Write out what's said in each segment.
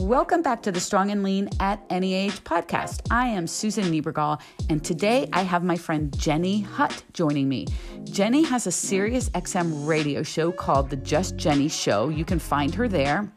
Welcome back to the Strong and Lean at Any Age podcast. I am Susan Niebergall, and today I have my friend Jenny Hutt joining me. Jenny has a Sirius XM radio show called The Just Jenny Show. You can find her there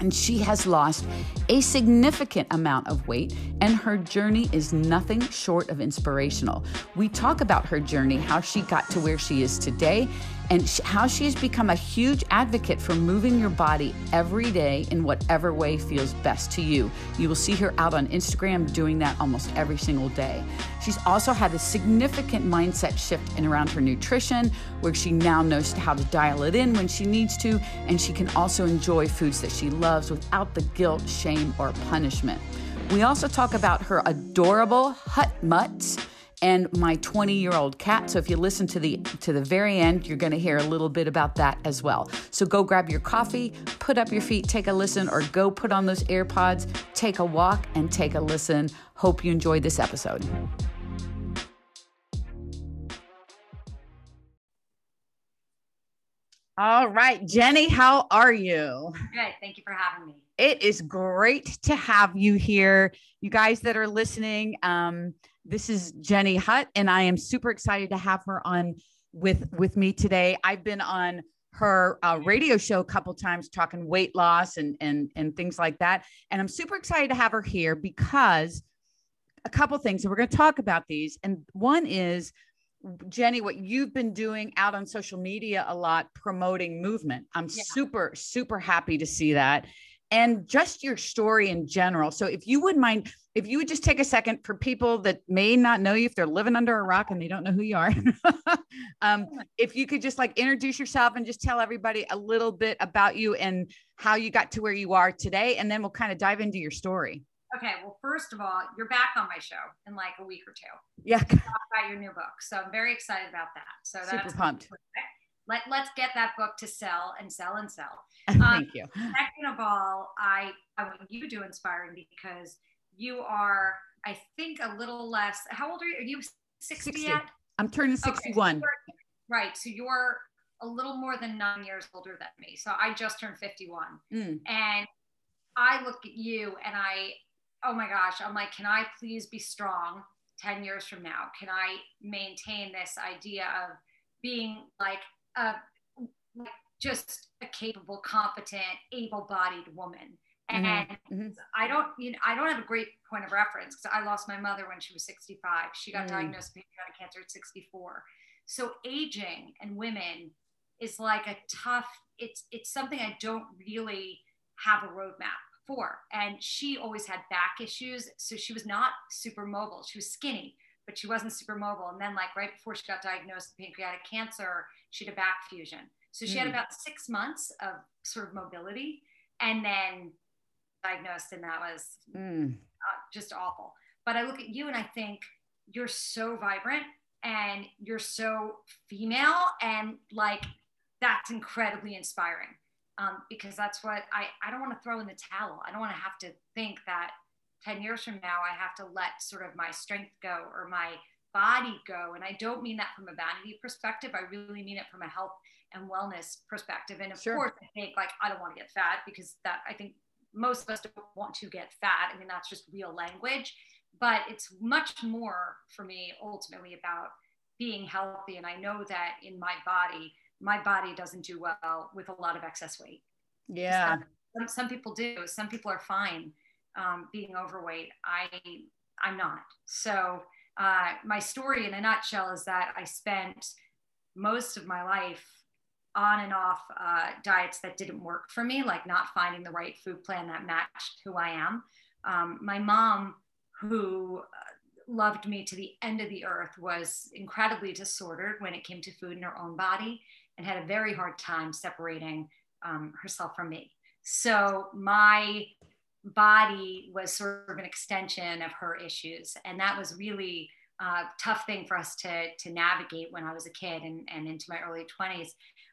and she has lost a significant amount of weight, and her journey is nothing short of inspirational. We talk about her journey, how she got to where she is today, and how she has become a huge advocate for moving your body every day in whatever way feels best to you. You will see her out on Instagram doing that almost every single day. She's also had a significant mindset shift in around her nutrition, where she now knows how to dial it in when she needs to, and she can also enjoy foods that she loves without the guilt, shame, or punishment. We also talk about her adorable Hutt Mutts and my 20 year old cat. So if you listen to the to the very end, you're going to hear a little bit about that as well. So go grab your coffee, put up your feet, take a listen, or go put on those AirPods, take a walk, and take a listen. Hope you enjoyed this episode. All right, Jenny, how are you? Good. Thank you for having me. It is great to have you here. You guys that are listening, um, this is Jenny Hutt, and I am super excited to have her on with with me today. I've been on her uh, radio show a couple times talking weight loss and and and things like that, and I'm super excited to have her here because a couple things. And we're going to talk about these, and one is. Jenny, what you've been doing out on social media a lot promoting movement. I'm yeah. super, super happy to see that and just your story in general. So, if you wouldn't mind, if you would just take a second for people that may not know you, if they're living under a rock and they don't know who you are, um, if you could just like introduce yourself and just tell everybody a little bit about you and how you got to where you are today, and then we'll kind of dive into your story. Okay. Well, first of all, you're back on my show in like a week or two. Yeah. Talk about your new book. So I'm very excited about that. So super that's pumped. Let, let's get that book to sell and sell and sell. Thank um, you. Second of all, I, I want you to inspire me because you are, I think, a little less. How old are you? Are you 60, 60. yet? I'm turning 61. Okay, so right. So you're a little more than nine years older than me. So I just turned 51. Mm. And I look at you and I, oh my gosh, I'm like, can I please be strong 10 years from now? Can I maintain this idea of being like a, just a capable, competent, able-bodied woman? Mm-hmm. And mm-hmm. I don't, you know, I don't have a great point of reference because I lost my mother when she was 65. She got mm. diagnosed with pancreatic cancer at 64. So aging and women is like a tough. It's it's something I don't really have a roadmap for. And she always had back issues. So she was not super mobile. She was skinny, but she wasn't super mobile. And then, like, right before she got diagnosed with pancreatic cancer, she had a back fusion. So she mm. had hmm. about six months of sort of mobility and then diagnosed, and that was mm. uh, just awful. But I look at you and I think you're so vibrant and you're so female, and like, that's incredibly inspiring um, because that's what I, I don't want to throw in the towel. I don't want to have to think that 10 years from now, I have to let sort of my strength go or my body go. And I don't mean that from a vanity perspective. I really mean it from a health and wellness perspective. And of sure. course, I think like, I don't want to get fat because that I think most of us don't want to get fat. I mean, that's just real language, but it's much more for me ultimately about being healthy. And I know that in my body, my body doesn't do well with a lot of excess weight. Yeah. Some, some people do. Some people are fine um, being overweight. I I'm not. So uh, my story in a nutshell is that I spent most of my life on and off uh, diets that didn't work for me, like not finding the right food plan that matched who I am. Um, my mom, who uh, loved me to the end of the earth, was incredibly disordered when it came to food in her own body and had a very hard time separating um, herself from me. So my body was sort of an extension of her issues. And that was really a tough thing for us to, to navigate when I was a kid and, and into my early 20s.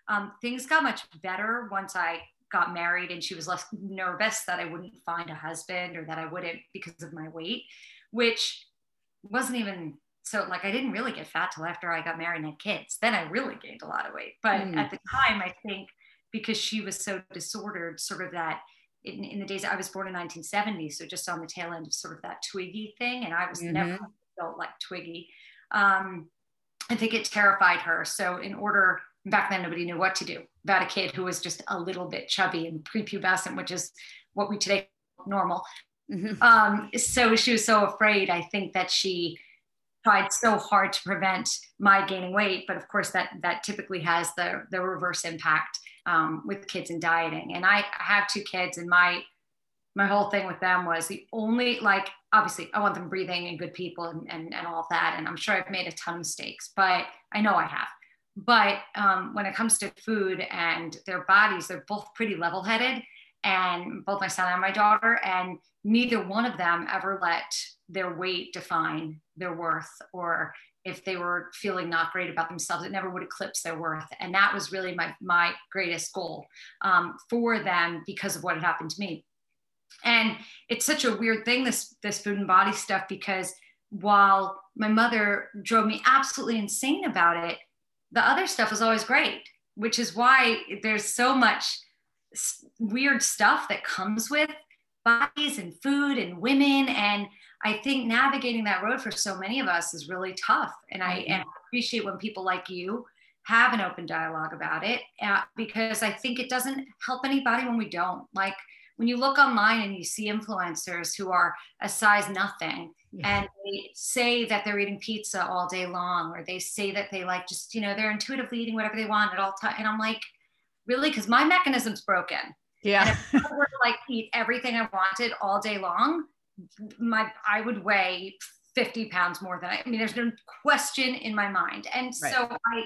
Um, things got much better once I got married and she was less nervous that I wouldn't find a husband or that I wouldn't because of my weight, which wasn't even so like I didn't really get fat till after I got married and had kids. Then I really gained a lot of weight. But mm. at the time, I think because she was so disordered, sort of that in, in, the days I was born in 1970, so just on the tail end of sort of that Twiggy thing, and I was mm-hmm. never built like Twiggy. Um, I think it terrified her. So in order, back then nobody knew what to do about a kid who was just a little bit chubby and prepubescent, which is what we today normal. Mm-hmm. Um, so she was so afraid. I think that she tried so hard to prevent my gaining weight, but of course that that typically has the the reverse impact um, with kids and dieting. And I, have two kids, and my my whole thing with them was the only like obviously I want them breathing and good people and, and, and all that. And I'm sure I've made a ton of mistakes, but I know I have. But um, when it comes to food and their bodies, they're both pretty level headed and both my son and my daughter. And neither one of them ever let their weight define their worth or if they were feeling not great about themselves, it never would eclipse their worth. And that was really my, my greatest goal um, for them because of what had happened to me. And it's such a weird thing, this, this food and body stuff, because while my mother drove me absolutely insane about it, the other stuff was always great, which is why there's so much weird stuff that comes with bodies and food and women. And I think navigating that road for so many of us is really tough. And I, and appreciate when people like you have an open dialogue about it uh, because I think it doesn't help anybody when we don't. Like when you look online and you see influencers who are a size nothing yeah. and they say that they're eating pizza all day long, or they say that they like just, you know, they're intuitively eating whatever they want at all time. And I'm like, really? Because my mechanism's broken. Yeah. And if I were to like eat everything I wanted all day long, my I would weigh 50 pounds more than I, I mean, there's no question in my mind. And right. so I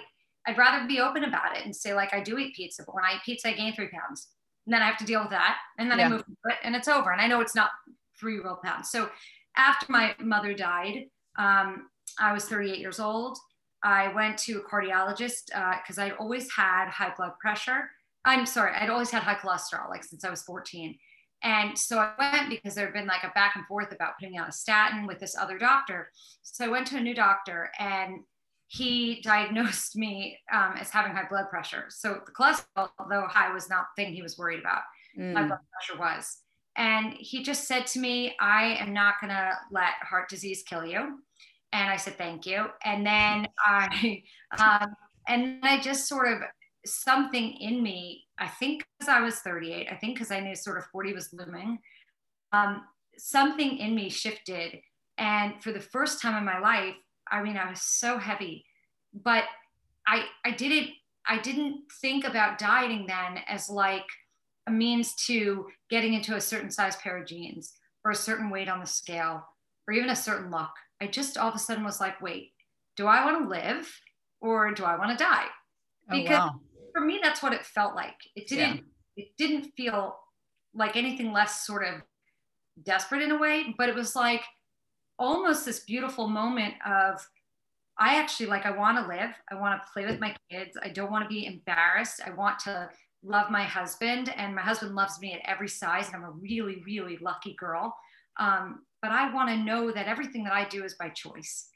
I'd rather be open about it and say, like, I do eat pizza, but when I eat pizza, I gain three pounds. And then I have to deal with that. And then yeah. I move it and it's over. And I know it's not three real pounds. So after my mother died, um, I was 38 years old. I went to a cardiologist because uh, I always had high blood pressure. I'm sorry, I'd always had high cholesterol, like since I was 14. And so I went because there had been like a back and forth about putting me on a statin with this other doctor. So I went to a new doctor and he diagnosed me um, as having high blood pressure. So the cholesterol, although high, was not the thing he was worried about. Mm. My blood pressure was. And he just said to me, I am not going to let heart disease kill you. And I said, thank you. And then I, um, and I just sort of something in me, I think because I was 38, I think because I knew sort of 40 was looming, um, something in me shifted. And for the first time in my life, I mean, I was so heavy, but I, I didn't, I didn't think about dieting then as like a means to getting into a certain size pair of jeans or a certain weight on the scale or even a certain look. I just all of a sudden was like, wait, do I want to live or do I want to die? Because oh, wow. For me, that's what it felt like. It didn't, yeah. it didn't feel like anything less sort of desperate in a way, but it was like almost this beautiful moment of, I actually like, I want to live. I want to play with my kids. I don't want to be embarrassed. I want to love my husband and my husband loves me at every size and i'm a really really lucky girl um, but I want to know that everything that I do is by choice.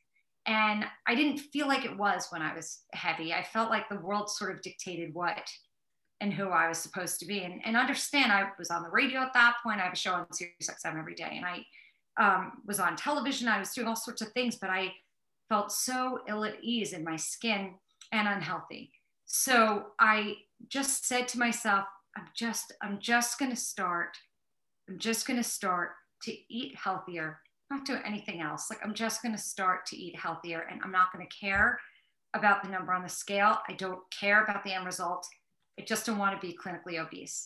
And I didn't feel like it was when I was heavy. I felt like the world sort of dictated what and who I was supposed to be. And, and understand, I was on the radio at that point. I have a show on Sirius every day, and I um, was on television. I was doing all sorts of things, but I felt so ill at ease in my skin and unhealthy. So I just said to myself, I'm just, I'm just going to start. I'm just going to start to eat healthier, not do anything else. Like I'm just going to start to eat healthier and I'm not going to care about the number on the scale. I don't care about the end result. I just don't want to be clinically obese.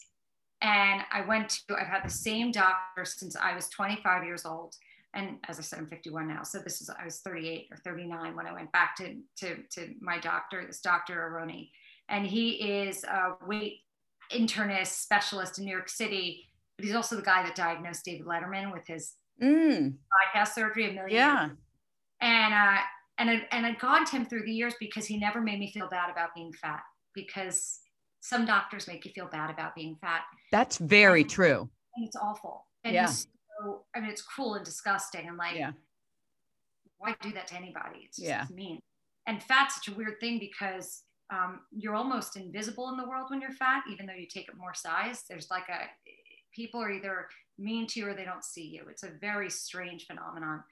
And I went to, I've had the same doctor since I was 25 years old. And as I said, I'm 51 now. So this is, I was 38 or 39 when I went back to, to, to my doctor, this Dr. Aronne. And he is a weight internist specialist in New York City but he's also the guy that diagnosed David Letterman with his mm. bypass surgery a million yeah. Years. And uh, and I, and I'd gone to him through the years because he never made me feel bad about being fat because some doctors make you feel bad about being fat. That's very and, true. And it's awful. And yeah. so, I mean, it's cruel and disgusting. And like, yeah. why do that to anybody? It's just yeah. mean. And fat's such a weird thing because um, you're almost invisible in the world when you're fat, even though you take up more size. There's like a, people are either mean to you or they don't see you. It's a very strange phenomenon.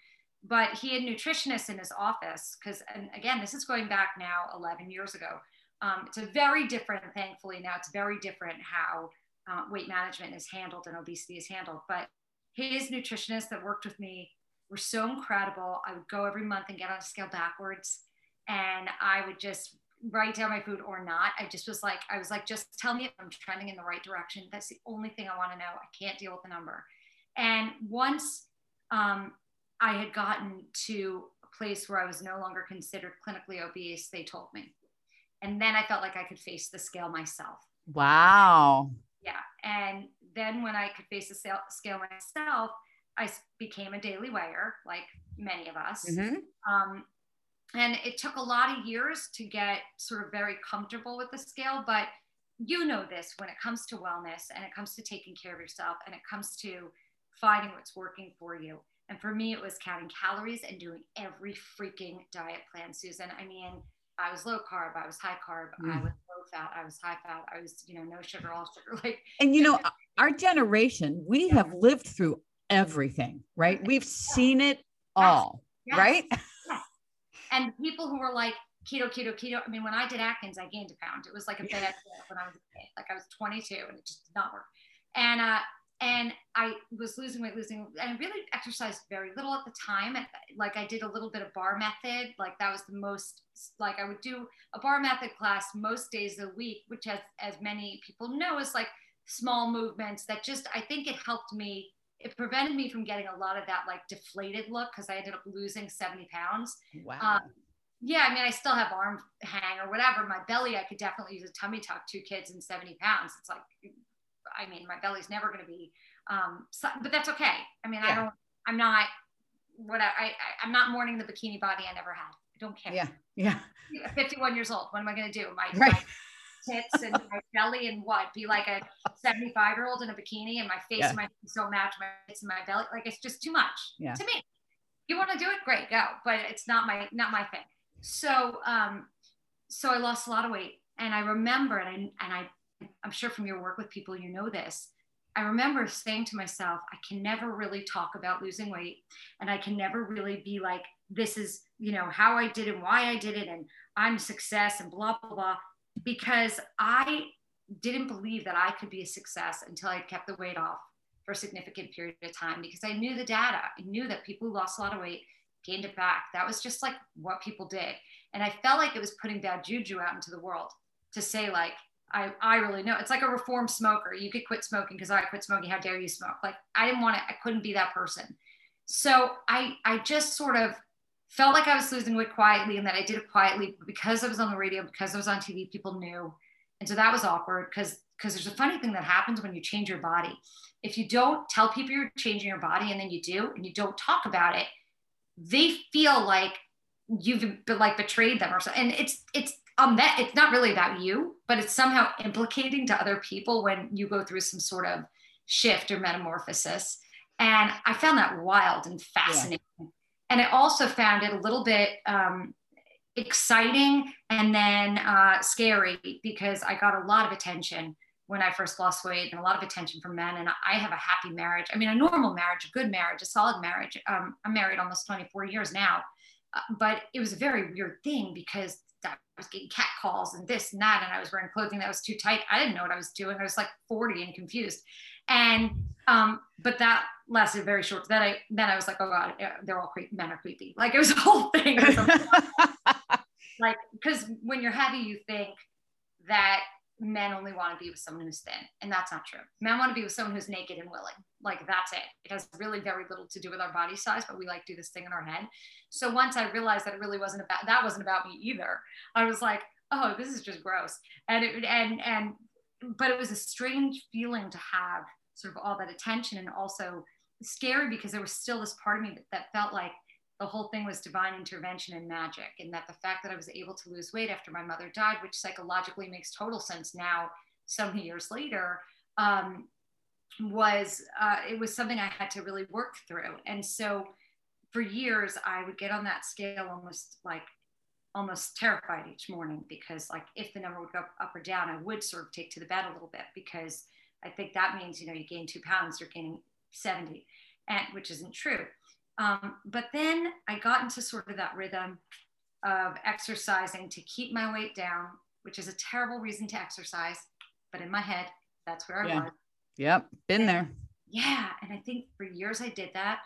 But he had nutritionists in his office because, and again, this is going back now 11 years ago. Um, it's a very different, thankfully, now it's very different how uh, weight management is handled and obesity is handled. But his nutritionists that worked with me were so incredible. I would go every month and get on a scale backwards, and I would just write down my food or not. I just was like, I was like, just tell me if I'm trending in the right direction. That's the only thing I want to know. I can't deal with the number. And once um, I had gotten to a place where I was no longer considered clinically obese, they told me. And then I felt like I could face the scale myself. Wow. Yeah. And then when I could face the scale myself, I became a daily weigher, like many of us. Mm-hmm. Um, and it took a lot of years to get sort of very comfortable with the scale, but you know this when it comes to wellness and it comes to taking care of yourself and it comes to finding what's working for you. And for me, it was counting calories and doing every freaking diet plan, Susan. I mean, I was low carb, I was high carb, mm. I was low fat, I was high fat, I was, you know, no sugar, all sugar. Like, and you know, our generation, we have lived through everything, right? We've seen it all, yes. right? And people who were like, keto, keto, keto. I mean, when I did Atkins, I gained a pound. It was like a bad when I was a kid. Like I was 22 and it just did not work. And uh, and I was losing weight, losing, and I really exercised very little at the time. Like I did a little bit of bar method, like that was the most, like I would do a bar method class most days of the week, which as, as many people know is like small movements that just, I think it helped me, it prevented me from getting a lot of that like deflated look because I ended up losing 70 pounds. Wow. Um, yeah, I mean, I still have arm hang or whatever. My belly, I could definitely use a tummy tuck, two kids and 70 pounds. It's like I mean, my belly's never going to be, um, so, but that's okay. I mean, yeah. I don't, I'm not, what I, I, I'm not mourning the bikini body I never had. I don't care. Yeah. Yeah. 51 years old. What am I going to do? My, right. My tits and my belly and what? Be like a 75 year old in a bikini and my face yeah. might so match my tits and my belly. Like it's just too much yeah. to me. You want to do it? Great, go. But it's not my, not my thing. So, um, so I lost a lot of weight and I remember, and I, and I I'm sure from your work with people, you know this. I remember saying to myself, I can never really talk about losing weight and I can never really be like, this is, you know, how I did and why I did it, and I'm success and blah, blah, blah, because I didn't believe that I could be a success until I kept the weight off for a significant period of time because I knew the data. I knew that people who lost a lot of weight gained it back. That was just like what people did. And I felt like it was putting bad juju out into the world to say, like, I, I really know. It's like a reformed smoker. You could quit smoking because I quit smoking. How dare you smoke? Like I didn't want to, I couldn't be that person. So I, I just sort of felt like I was losing weight quietly and that I did it quietly because I was on the radio, because I was on TV, people knew. And so that was awkward because because there's a funny thing that happens when you change your body. If you don't tell people you're changing your body and then you do and you don't talk about it, they feel like you've been like betrayed them or something. And it's it's um that it's not really about you but it's somehow implicating to other people when you go through some sort of shift or metamorphosis and i found that wild and fascinating yeah. And i also found it a little bit um, exciting and then uh, scary because i got a lot of attention when i first lost weight and a lot of attention from men and i have a happy marriage i mean a normal marriage a good marriage a solid marriage um, i'm married almost 24 years now uh, but it was a very weird thing because I was getting cat calls and this and that, and I was wearing clothing that was too tight. I didn't know what I was doing. I was like 40 and confused. And um, but that lasted very short. Then I then I was like, oh god, eh, they're all creepy. Men are creepy. Like it was a whole thing. like because when you're heavy, you think that men only want to be with someone who's thin, and that's not true. Men want to be with someone who's naked and willing. Like that's it. It has really very little to do with our body size, but we like do this thing in our head. So once I realized that it really wasn't about that wasn't about me either, I was like, oh, this is just gross. And it and and but it was a strange feeling to have sort of all that attention and also scary because there was still this part of me that, that felt like the whole thing was divine intervention and magic and that the fact that i was able to lose weight after my mother died which psychologically makes total sense now so many years later um, was uh, it was something i had to really work through. And so for years i would get on that scale almost like almost terrified each morning because like if the number would go up or down i would sort of take to the bed a little bit because I think that means, you know, you gain two pounds, you're gaining 70, and which isn't true. Um, but then I got into sort of that rhythm of exercising to keep my weight down, which is a terrible reason to exercise. But in my head, that's where I yeah. was. Yep, been and, there. Yeah, and I think for years I did that,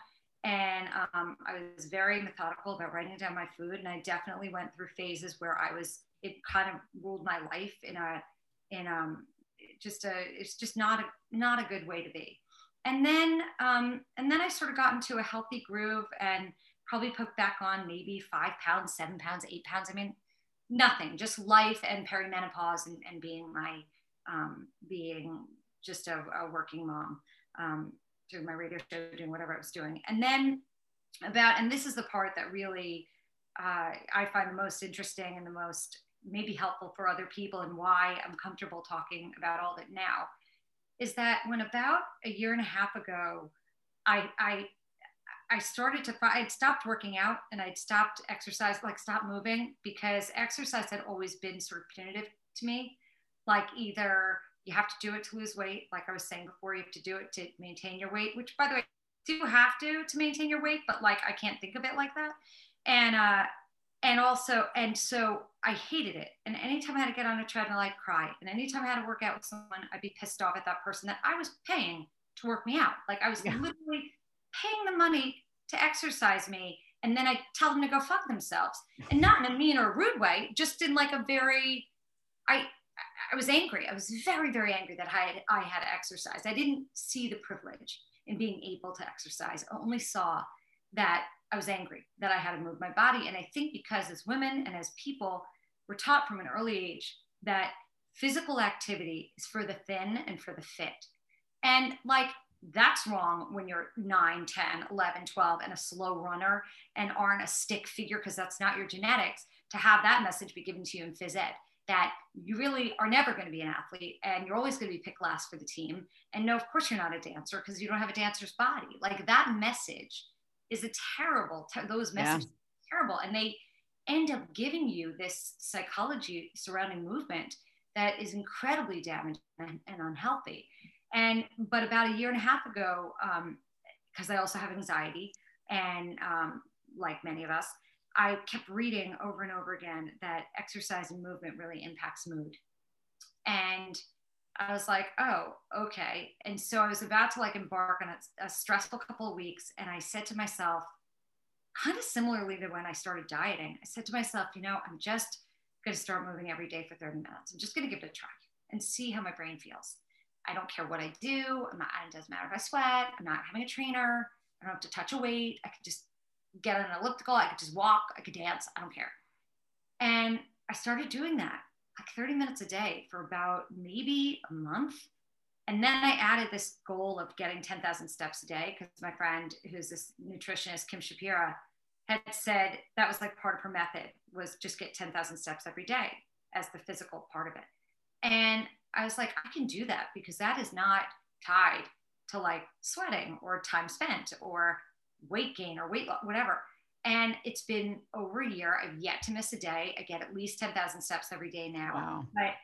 and um, I was very methodical about writing down my food, and I definitely went through phases where I was. It kind of ruled my life in a, in um, just a. It's just not a not a good way to be. And then um, and then I sort of got into a healthy groove and probably put back on maybe five pounds, seven pounds, eight pounds. I mean, nothing, just life and perimenopause and, and being my um, being just a, a working mom, um, my radio show, doing whatever I was doing. And then about, and this is the part that really uh, I find the most interesting and the most maybe helpful for other people and why I'm comfortable talking about all that now is that when about a year and a half ago, I, I, I started to, I'd stopped working out and I'd stopped exercise, like stopped moving because exercise had always been sort of punitive to me. Like either you have to do it to lose weight, like I was saying before, you have to do it to maintain your weight, which by the way, you do have to to maintain your weight, but like I can't think of it like that. And uh and also, and so I hated it. And anytime I had to get on a treadmill, I'd cry. And anytime I had to work out with someone, I'd be pissed off at that person that I was paying to work me out. Like I was yeah. literally paying the money to exercise me. And then I tell them to go fuck themselves. And not in a mean or rude way, just in like a very, I I was angry. I was very, very angry that I had, I had to exercise. I didn't see the privilege in being able to exercise. I only saw that I was angry that I had to move my body. And I think because as women and as people, we're taught from an early age that physical activity is for the thin and for the fit. And like, that's wrong when you're 9, 10, 11, 12, and a slow runner and aren't a stick figure because that's not your genetics to have that message be given to you in phys ed that you really are never going to be an athlete and you're always going to be picked last for the team. And no, of course you're not a dancer because you don't have a dancer's body. Like that message is a terrible, ter- those messages yeah. terrible. And they end up giving you this psychology surrounding movement that is incredibly damaging and, and unhealthy. And, but about a year and a half ago, because um, I also have anxiety and um, like many of us, I kept reading over and over again that exercise and movement really impacts mood. And I was like, oh, okay. And so I was about to like embark on a, a stressful couple of weeks. And I said to myself, kind of similarly to when I started dieting, I said to myself, you know, I'm just going to start moving every day for 30 minutes. I'm just going to give it a try and see how my brain feels. I don't care what I do. I'm not, it doesn't matter if I sweat. I'm not having a trainer. I don't have to touch a weight. I could just get on an elliptical. I could just walk. I could dance. I don't care. And I started doing that like 30 minutes a day for about maybe a month. And then I added this goal of getting 10,000 steps a day because my friend, who's this nutritionist, Kim Shapira, had said that was like part of her method was just get 10,000 steps every day as the physical part of it. And I was like, I can do that because that is not tied to like sweating or time spent or weight gain or weight loss, whatever. And it's been over a year. I've yet to miss a day. I get at least 10,000 steps every day now. Wow. But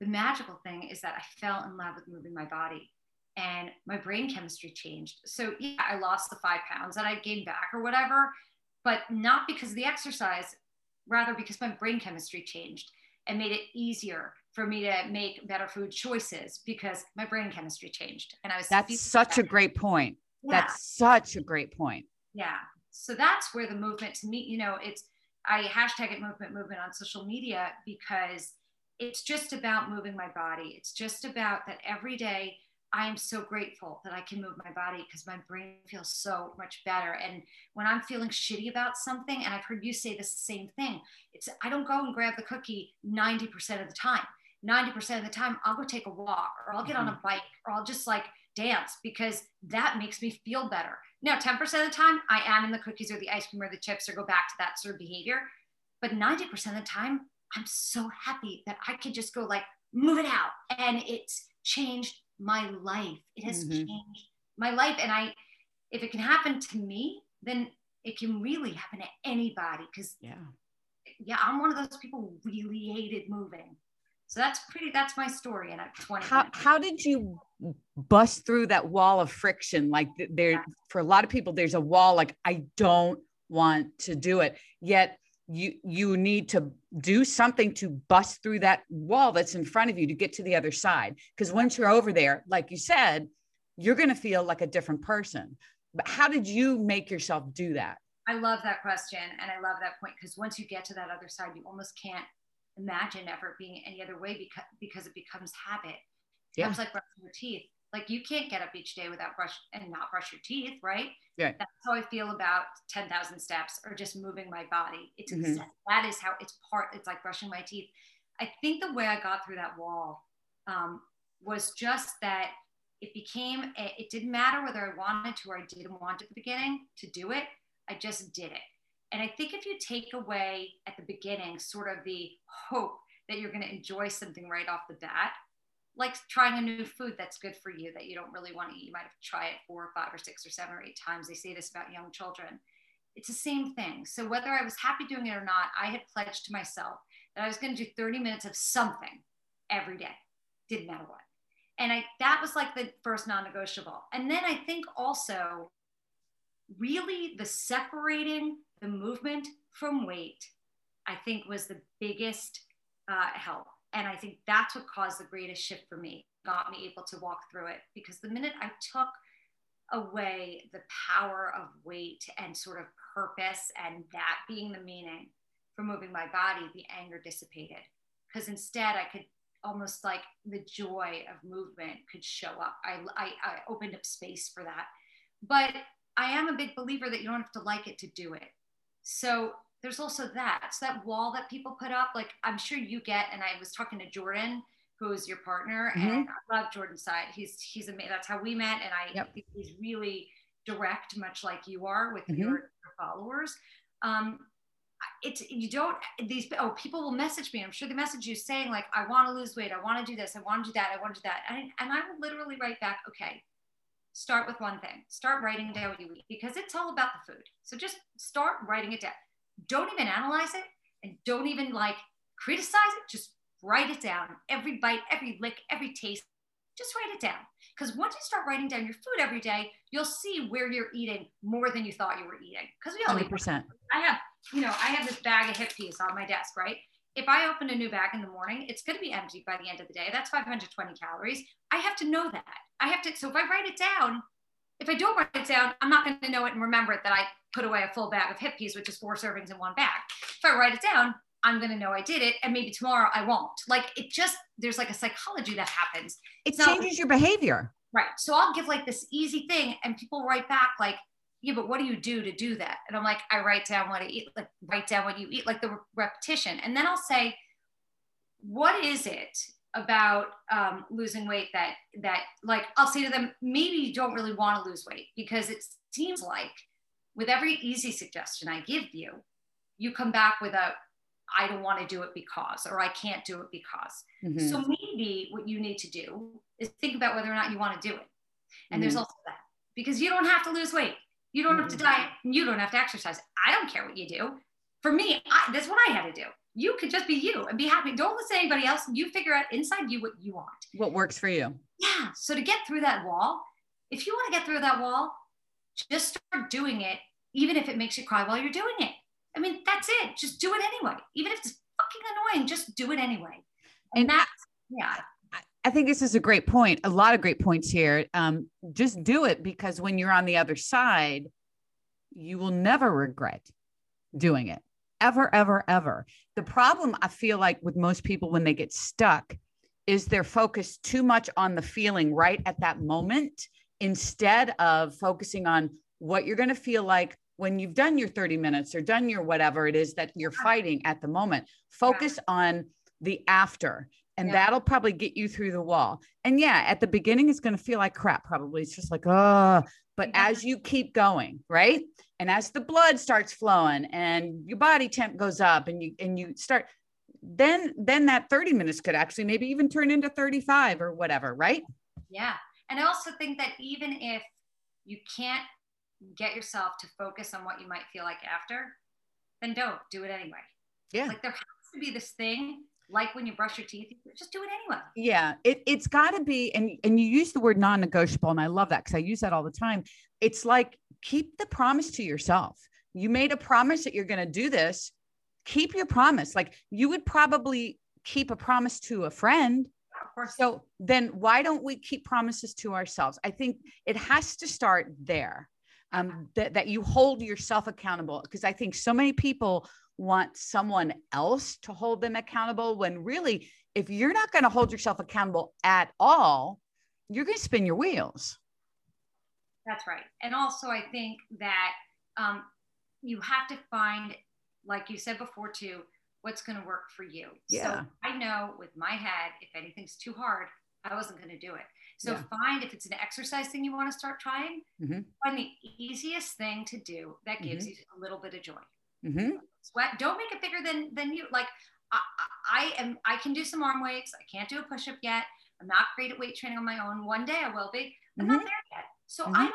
the magical thing is that I fell in love with moving my body and my brain chemistry changed. So, yeah, I lost the five pounds that I gained back or whatever, but not because of the exercise, rather because my brain chemistry changed and made it easier for me to make better food choices because my brain chemistry changed. And I was that's such better. a great point. Yeah. That's such a great point. Yeah. So that's where the movement to me, you know, it's I hashtag it movement movement on social media because it's just about moving my body. It's just about that every day I am so grateful that I can move my body because my brain feels so much better. And when I'm feeling shitty about something, and I've heard you say this the same thing, it's I don't go and grab the cookie 90% of the time. 90% of the time, I'll go take a walk or I'll get mm-hmm. on a bike or I'll just like dance because that makes me feel better. Now, 10% of the time, I am in the cookies or the ice cream or the chips or go back to that sort of behavior. But 90% of the time, I'm so happy that I could just go like, move it out. And it's changed my life. It has mm-hmm. changed my life. And I, if it can happen to me, then it can really happen to anybody. Cause yeah, yeah, I'm one of those people who really hated moving. So that's pretty, that's my story. And at 20. How, how did you bust through that wall of friction? Like there, yeah. for a lot of people, there's a wall, like, I don't want to do it. Yet you, you need to do something to bust through that wall that's in front of you to get to the other side. Cause once you're over there, like you said, you're going to feel like a different person. But how did you make yourself do that? I love that question. And I love that point because once you get to that other side, you almost can't imagine ever being any other way because, because it becomes habit. It becomes like brushing your teeth. Like you can't get up each day without brush and not brush your teeth, right? Yeah. That's how I feel about 10,000 steps or just moving my body. It's mm-hmm. that is how it's part, it's like brushing my teeth. I think the way I got through that wall um, was just that it became, a, it didn't matter whether I wanted to or I didn't want at the beginning to do it. I just did it. And I think if you take away at the beginning sort of the hope that you're going to enjoy something right off the bat, like trying a new food that's good for you that you don't really want to eat, you might have tried it four or five or six or seven or eight times. They say this about young children. It's the same thing. So whether I was happy doing it or not, I had pledged to myself that I was going to do 30 minutes of something every day. Didn't matter what. And I that was like the first non-negotiable. And then I think also really the separating the movement from weight, I think was the biggest uh, help. And I think that's what caused the greatest shift for me, got me able to walk through it. Because the minute I took away the power of weight and sort of purpose and that being the meaning for moving my body, the anger dissipated. Because instead, I could almost like the joy of movement could show up. I, I, I opened up space for that. But I am a big believer that you don't have to like it to do it. So there's also that. So that wall that people put up, like I'm sure you get, and I was talking to Jordan, who is your partner, mm-hmm. and I love Jordan's side. He's he's amazing. That's how we met, and I yep. he's really direct, much like you are with mm-hmm. your, your, followers. Um, it's you don't these oh people will message me i'm sure they message you saying like i want to lose weight i want to do this i want to do that i want to do that and, and i will literally write back okay start with one thing. Start writing down what you eat because it's all about the food. So just start writing it down. Don't even analyze it and don't even like criticize it. Just write it down. Every bite, every lick, every taste, just write it down. Because once you start writing down your food every day, you'll see where you're eating more than you thought you were eating. Because we all 100%. I have, you know, I have this bag of HipPeas on my desk, right? If I open a new bag in the morning, it's going to be empty by the end of the day. That's 520 calories. I have to know that. I have to, so if I write it down, if I don't write it down, I'm not going to know it and remember it that I put away a full bag of HipPeas, which is four servings in one bag. If I write it down, I'm going to know I did it. And maybe tomorrow I won't. Like it just, there's like a psychology that happens. It changes your behavior. Right. So I'll give like this easy thing and people write back like, yeah, but what do you do to do that? And I'm like, I write down what I eat, like write down what you eat, like the repetition. And then I'll say, what is it about um, losing weight that that like I'll say to them, maybe you don't really want to lose weight because it seems like with every easy suggestion I give you, you come back with a I don't want to do it because, or I can't do it because. Mm-hmm. So maybe what you need to do is think about whether or not you want to do it. And mm-hmm. there's also that because you don't have to lose weight. You don't have to mm-hmm. diet and you don't have to exercise. I don't care what you do. For me, I, that's what I had to do you could just be you and be happy. Don't listen to anybody else. You figure out inside you what you want. What works for you. Yeah. So to get through that wall, if you want to get through that wall, just start doing it, even if it makes you cry while you're doing it. I mean, that's it. Just do it anyway. Even if it's fucking annoying, just do it anyway. And, and that's, yeah. I think this is a great point. A lot of great points here. Um, just do it because when you're on the other side, you will never regret doing it ever, ever, ever. The problem I feel like with most people when they get stuck is they're focused too much on the feeling right at that moment instead of focusing on what you're going to feel like when you've done your 30 minutes or done your whatever it is that you're fighting at the moment. Focus on the after and yeah. that'll probably get you through the wall. And yeah, at the mm-hmm. beginning, it's going to feel like crap, probably. It's just like, oh, but yeah. as you keep going, right? And as the blood starts flowing and your body temp goes up and you, and you start, then, then that 30 minutes could actually maybe even turn into 35 or whatever, right? Yeah. And I also think that even if you can't get yourself to focus on what you might feel like after, then don't do it anyway. Yeah. Like there has to be this thing like when you brush your teeth, just do it anyway. Yeah, it, it's got to be, and and you use the word non-negotiable, and I love that because I use that all the time. It's like keep the promise to yourself. You made a promise that you're going to do this. Keep your promise. Like you would probably keep a promise to a friend. So then why don't we keep promises to ourselves? I think it has to start there. Um, that, that you hold yourself accountable because I think so many people want someone else to hold them accountable when really, if you're not going to hold yourself accountable at all, you're going to spin your wheels. That's right. And also, I think that um, you have to find, like you said before, too, what's going to work for you. Yeah. So I know with my head, if anything's too hard, I wasn't going to do it. So yeah. find if it's an exercise thing you want to start trying, mm-hmm. find the easiest thing to do that gives mm-hmm. you a little bit of joy. Mm-hmm. Sweat. Don't make it bigger than than you. Like I, I am. I can do some arm weights. I can't do a push up yet. I'm not great at weight training on my own. One day I will be. I'm not mm-hmm. there yet. So I mm-hmm. don't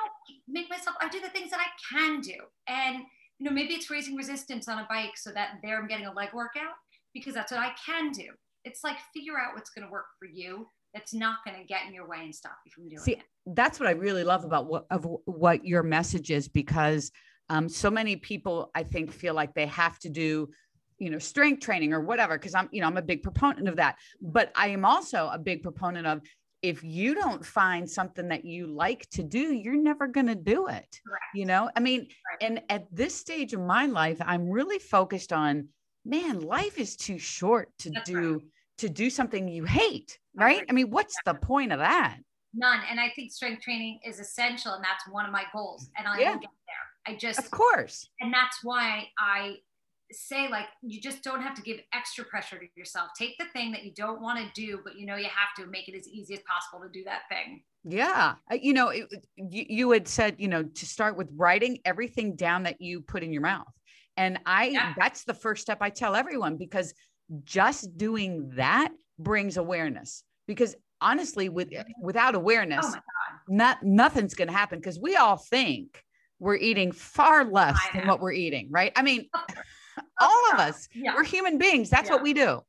make myself. I do the things that I can do, and you know maybe it's raising resistance on a bike so that there I'm getting a leg workout because that's what I can do. It's like figure out what's going to work for you. That's not going to get in your way and stop you from doing See, it. That's what I really love about what of what your message is because um, so many people, I think, feel like they have to do, you know, strength training or whatever, because I'm, you know, I'm a big proponent of that. But I am also a big proponent of if you don't find something that you like to do, you're never going to do it. Correct. You know, I mean, right. and at this stage of my life, I'm really focused on, man, life is too short to That's do. Right. To do something you hate, right? right? I mean, what's yeah. the point of that? None. And I think strength training is essential, and that's one of my goals. And I yeah. will get there I just, of course. And that's why I say, like, you just don't have to give extra pressure to yourself. Take the thing that you don't want to do, but you know you have to make it as easy as possible to do that thing. Yeah. You know, it, you, you had said, you know, to start with writing everything down that you put in your mouth. And I, yeah. that's the first step I tell everyone because just doing that brings awareness. Because honestly, with without oh awareness, oh not nothing's going to happen because we all think we're eating far less than what we're eating, right? I mean, all of us, yeah. we're human beings. That's yeah. what we do.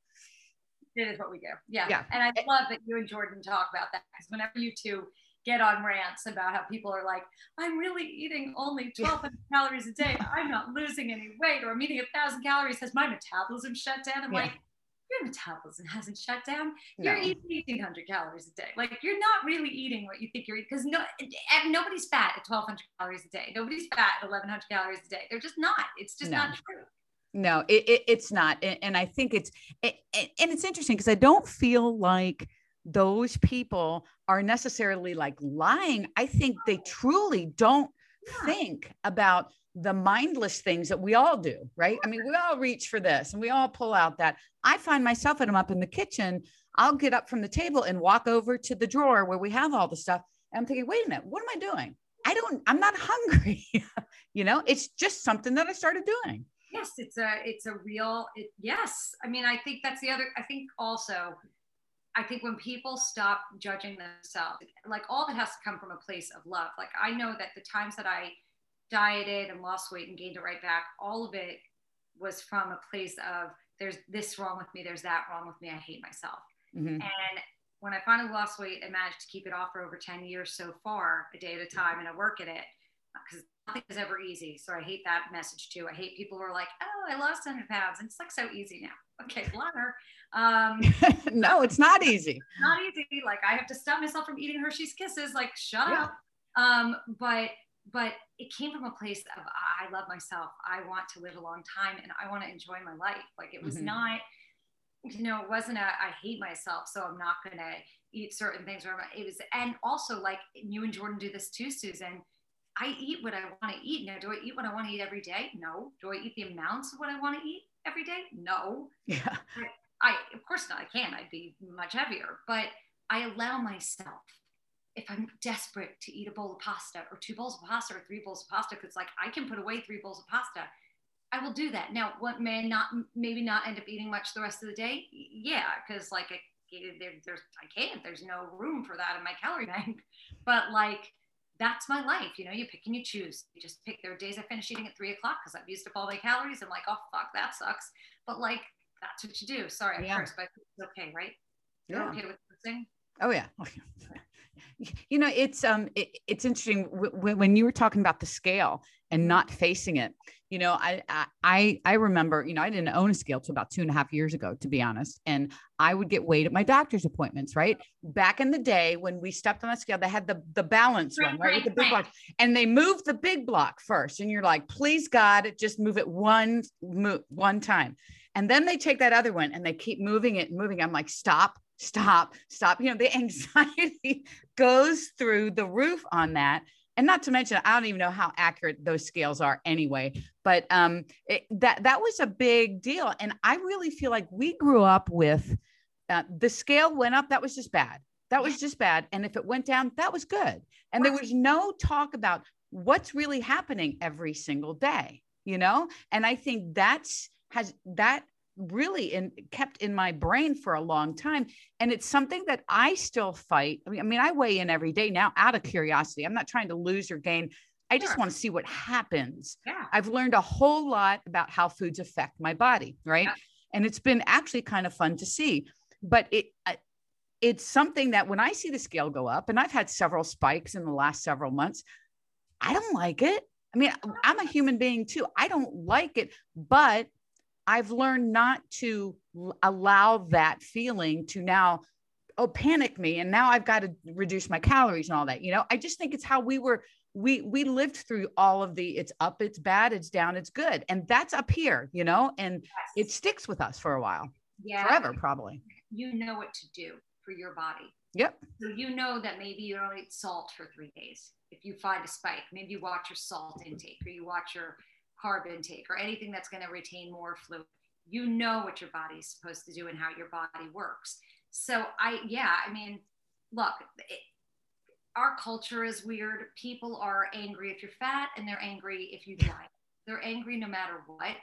It is what we do. Yeah. yeah. And I eh love that you and Jordan talk about that because whenever you two get on rants about how people are like, I'm really eating only 1200 calories a day. I'm not losing any weight or I'm eating a thousand calories. Has my metabolism shut down? I'm like, your metabolism hasn't shut down. You're no. eating 1800 calories a day. Like you're not really eating what you think you're eating because no, nobody's fat at 1200 calories a day. Nobody's fat at 1100 calories a day. They're just not. It's just no. not true. No, it, it, it's not. And, and, I think it's, it, and it's interesting because I don't feel like those people are necessarily like lying. I think they truly don't yeah. think about the mindless things that we all do, right? I mean, we all reach for this and we all pull out that. I find myself when I'm up in the kitchen, I'll get up from the table and walk over to the drawer where we have all the stuff. And I'm thinking, wait a minute, what am I doing? I don't, I'm not hungry. you know, it's just something that I started doing. Yes, it's a, it's a real, it, yes. I mean, I think that's the other, I think also, I think when people stop judging themselves, like all that has to come from a place of love. Like I know that the times that I dieted and lost weight and gained it right back, all of it was from a place of there's this wrong with me, there's that wrong with me, I hate myself. Mm-hmm. And when I finally lost weight and managed to keep it off for over 10 years so far, a day at a time, and I work at it, because nothing is ever easy. So I hate that message too. I hate people who are like, oh, I lost 100 pounds. And it's like so easy now. Okay, learner. Um, no, it's not easy. not easy. Like I have to stop myself from eating Hershey's Kisses. Like, shut yeah. up. Um, but but it came from a place of I love myself. I want to live a long time and I want to enjoy my life. Like it was mm-hmm. not, you know, it wasn't a I hate myself, so I'm not gonna eat certain things. Or it was, and also like you and Jordan do this too, Susan. I eat what I want to eat. Now, do I eat what I want to eat every day? No. Do I eat the amounts of what I want to eat every day? No. Yeah. I, I of course not. I can. I'd be much heavier, but I allow myself if I'm desperate to eat a bowl of pasta or two bowls of pasta or three bowls of pasta, because like I can put away three bowls of pasta, I will do that. Now, what may not maybe not end up eating much the rest of the day? Yeah, because like I, eh, there, there's I can't. There's no room for that in my calorie bank. But like that's my life. You know, you pick and you choose. You just pick. There are days I finish eating at three o'clock because I've used up all my calories. I'm like, oh fuck, that sucks. But like that's what you do. Sorry, at yeah. first, but it's okay, right? You're yeah. okay with listening? Oh yeah. you know, it's um, it, it's interesting w- when you were talking about the scale and not facing it. You know, I, I I remember, you know, I didn't own a scale till about two and a half years ago, to be honest. And I would get weighed at my doctor's appointments, right? Back in the day when we stepped on a scale, they had the the balance right, one, right? right the big block. And they moved the big block first. And you're like, please God, just move it one move one time. And then they take that other one and they keep moving it, and moving. I'm like, stop, stop, stop. You know, the anxiety goes through the roof on that. And not to mention, I don't even know how accurate those scales are anyway. But um, it, that that was a big deal, and I really feel like we grew up with uh, the scale went up. That was just bad. That was just bad. And if it went down, that was good. And there was no talk about what's really happening every single day. You know, and I think that's has that really in, kept in my brain for a long time and it's something that i still fight. I mean, I mean i weigh in every day now out of curiosity. I'm not trying to lose or gain. I just want to see what happens. Yeah. i've learned a whole lot about how foods affect my body right? Yeah. and it's been actually kind of fun to see. But it it's something that when i see the scale go up and i've had several spikes in the last several months i don't like it. I mean i'm a human being too. I don't like it but I've learned not to allow that feeling to now oh panic me and now I've got to reduce my calories and all that. You know, I just think it's how we were we we lived through all of the it's up, it's bad, it's down, it's good. And that's up here, you know, and yes. it sticks with us for a while. Yeah. Forever probably. You know what to do for your body. Yep. So you know that maybe you don't eat salt for three days. If you find a spike, maybe you watch your salt intake or you watch your carb intake or anything that's going to retain more fluid. You know what your body is supposed to do and how your body works. So I, yeah, I mean, look, it, our culture is weird. People are angry if you're fat and they're angry if you diet. They're angry no matter what.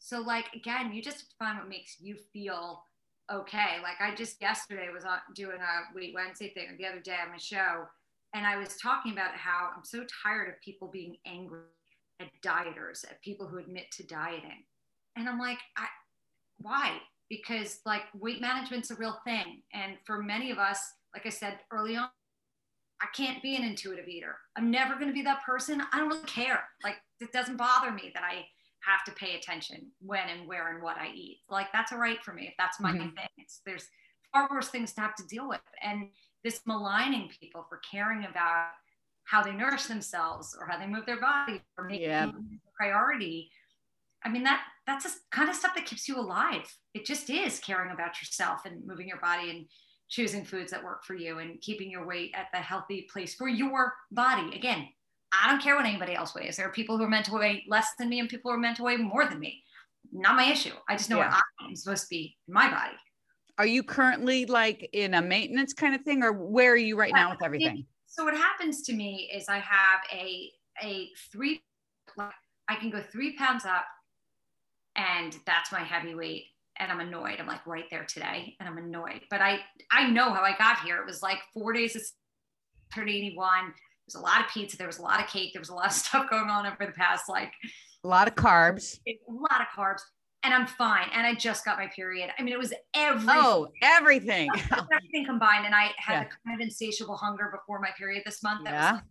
So like, again, you just find what makes you feel okay. Like I just yesterday was on doing a Weight Wednesday thing the other day on my show. And I was talking about how I'm so tired of people being angry at dieters, at people who admit to dieting. And I'm like, I, why? Because like weight management's a real thing. And for many of us, like I said early on, I can't be an intuitive eater. I'm never going to be that person. I don't really care. Like it doesn't bother me that I have to pay attention when and where and what I eat. Like that's all right for me if that's my mm-hmm. thing. It's, there's far worse things to have to deal with. And this maligning people for caring about how they nourish themselves or how they move their body or make yeah. priority. I mean, that that's the kind of stuff that keeps you alive. It just is caring about yourself and moving your body and choosing foods that work for you and keeping your weight at the healthy place for your body. Again, I don't care what anybody else weighs. There are people who are meant to weigh less than me and people who are meant to weigh more than me. Not my issue. I just know yeah. what I'm supposed to be in my body. Are you currently like in a maintenance kind of thing or where are you right yeah, now with everything? So what happens to me is I have a a three I can go three pounds up and that's my heavy weight and I'm annoyed. I'm like right there today and I'm annoyed. But I I know how I got here. It was like four days of turned 81. There was a lot of pizza, there was a lot of cake, there was a lot of stuff going on over the past like a lot of carbs. A lot of carbs and I'm fine. And I just got my period. I mean, it was everything. Oh, everything. everything combined. And I had yeah. the kind of insatiable hunger before my period this month. That yeah. was like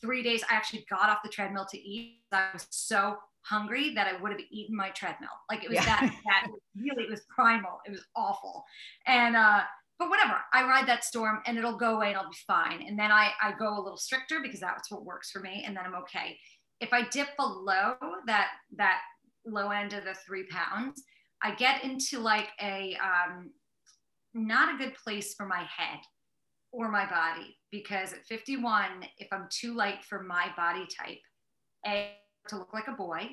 three days. I actually got off the treadmill to eat. I was so hungry that I would have eaten my treadmill. Like it was yeah. that, that really, it was primal. It was awful. And, uh, but whatever, I ride that storm and it'll go away and I'll be fine. And then I, I go a little stricter because that's what works for me. And then I'm okay. If I dip below that, that low end of the three pounds, I get into like a um, not a good place for my head or my body because at 51, if I'm too light for my body type, A, to look like a boy,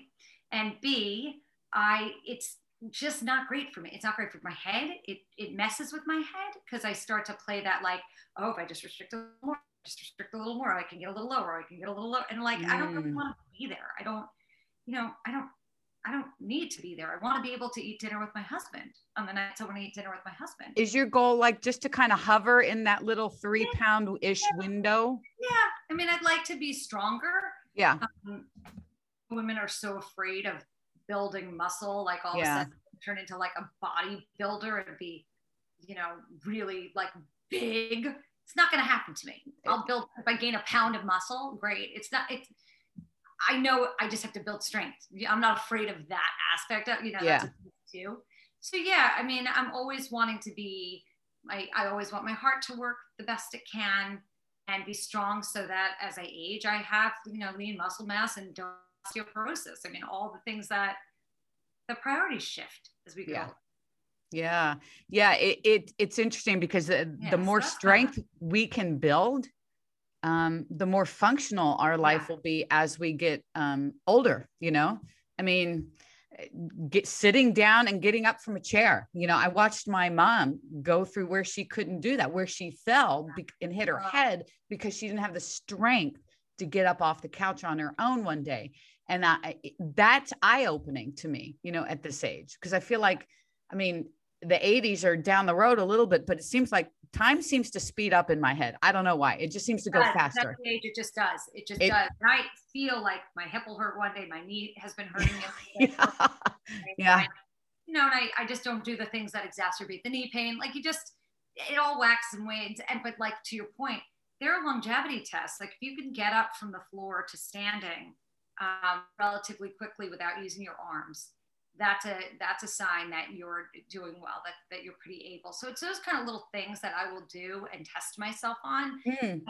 and B, I it's just not great for me. It's not great for my head. It it messes with my head because I start to play that like, oh, if I just restrict a little more, just restrict a little more, I can get a little lower, I can get a little lower. And like, mm. I don't really mm. want to be there. I don't, you know, I don't I don't need to be there. I want to be able to eat dinner with my husband on the nights I want to eat dinner with my husband. Is your goal like just to kind of hover in that little three pound pound ish yeah. window? Yeah. I mean, I'd like to be stronger. Yeah. Um, women are so afraid of building muscle. Like all yeah. of a sudden, turn into like a bodybuilder and be, you know, really like big. It's not going to happen to me. I'll build if I gain a pound of muscle, great. It's not. It's. I know I just have to build strength. I'm not afraid of that aspect of you know. Yeah. Too. So yeah, I mean, I'm always wanting to be. I, I always want my heart to work the best it can and be strong so that as I age, I have, you know, lean muscle mass and osteoporosis. I mean, all the things that the priorities shift as we go. Yeah. Yeah. Yeah. It, it it's interesting because the, the more strength we can build, um, the more functional our life yeah. will be as we get um, older, you know? I mean, get sitting down and getting up from a chair. You know, I watched my mom go through where she couldn't do that, where she fell and hit her head because she didn't have the strength to get up off the couch on her own one day and I, that's eye opening to me you know at this age because i feel like i mean the 80s are down the road a little bit but it seems like time seems to speed up in my head. I don't know why. It just seems to go faster. age, it just does. It just it, does. And i feel like my hip will hurt one day. My knee has been hurting yeah, yeah. you know and I, I just don't do the things that exacerbate the knee pain. Like you just it all waxes and wanes. And but like to your point there are longevity tests. Like if you can get up from the floor to standing um, relatively quickly without using your arms that's a that's a sign that you're doing well that, that you're pretty able. So it's those kind of little things that i will do and test myself on. Mm.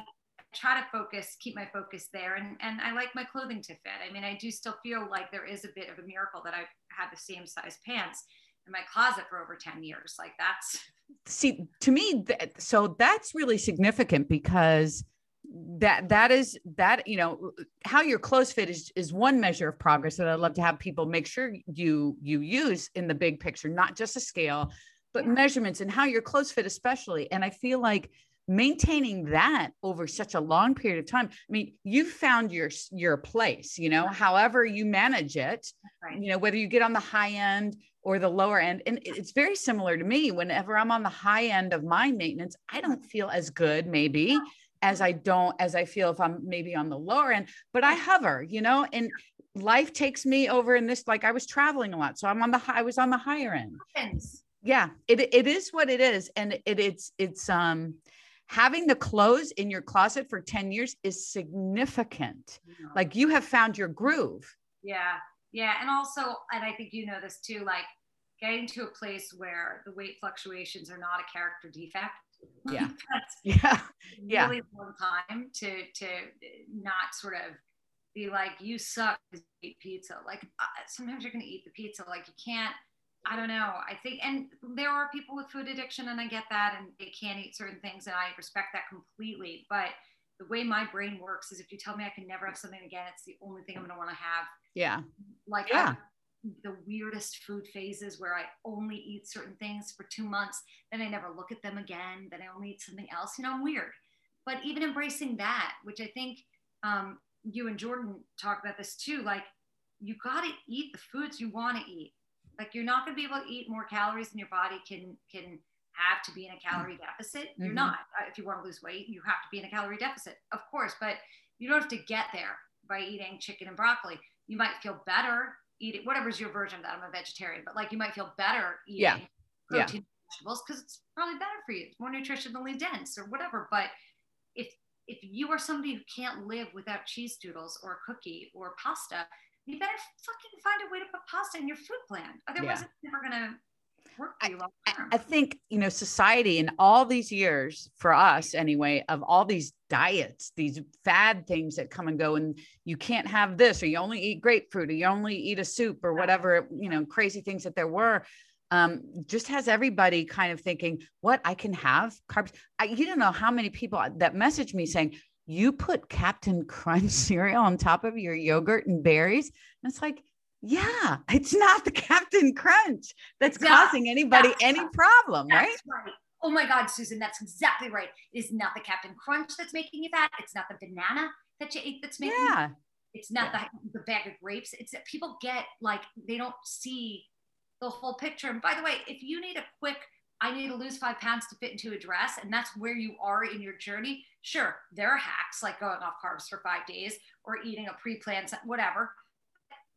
try to focus keep my focus there. And and i like my clothing to fit. I mean i do still feel like there is a bit of a miracle that i've had the same size pants in my closet for over 10 years. Like that's see to me that, so that's really significant because that that is that you know how your clothes fit is is one measure of progress that i'd love to have people make sure you you use in the big picture not just a scale but yeah. measurements and how your clothes fit especially and i feel like maintaining that over such a long period of time i mean you found your your place you know right. however you manage it right. you know whether you get on the high end or the lower end and it's very similar to me whenever i'm on the high end of my maintenance i don't feel as good maybe as I don't, as I feel if I'm maybe on the lower end, but I hover, you know, and life takes me over in this, like I was traveling a lot. So I'm on the I was on the higher end. Yeah, it, it is what it is. And it, it's, it's, um, having the clothes in your closet for 10 years is significant. Yeah. Like you have found your groove. Yeah. Yeah. And also, and I think you know this too, like getting to a place where the weight fluctuations are not a character defect yeah. Yeah. Yeah. really long time to to not sort of be like you suck to eat pizza. Like uh, sometimes you're going to eat the pizza like you can't i don't know. I think and there are people with food addiction and i get that and they can't eat certain things and i respect that completely but the way my brain works is if you tell me i can never have something again it's the only thing i'm going to want to have. Yeah. Like yeah the weirdest food phases where I only eat certain things for two months, then I never look at them again, then I only eat something else. You know, I'm weird. But even embracing that, which I think um, you and Jordan talk about this too, like you got to eat the foods you want to eat. Like you're not going to be able to eat more calories than your body can can have to be in a calorie deficit. You're mm-hmm. not. Uh, if you want to lose weight, you have to be in a calorie deficit, of course. But you don't have to get there by eating chicken and broccoli. You might feel better eating whatever's your version of that. I'm a vegetarian, but like you might feel better eating yeah. protein yeah. vegetables because it's probably better for you. It's more nutritionally dense or whatever. But if if you are somebody who can't live without cheese doodles or a cookie or pasta, you better fucking find a way to put pasta in your food plan. Otherwise, yeah. it's never gonna I, I, think you know society in all these years for us anyway of all these diets these fad things that come and go and you can't have this or you only eat grapefruit or you only eat a soup or whatever you know crazy things that there were um, just has everybody kind of thinking what? I can have carbs? I, you don't know how many people that message me saying you put Captain Crunch cereal on top of your yogurt and berries? And it's like yeah, it's not the Captain Crunch that's causing anybody any problem, right? right? Oh my God, Susan, that's exactly right. It is not the Captain Crunch that's making you fat. It's not the banana that you ate that's making yeah. you It's not yeah. the, the bag of grapes. It's that people get like, they don't see the whole picture. And by the way, if you need a quick, I need to lose five pounds to fit into a dress, and that's where you are in your journey, sure, there are hacks like going off carbs for five days or eating a pre planned, whatever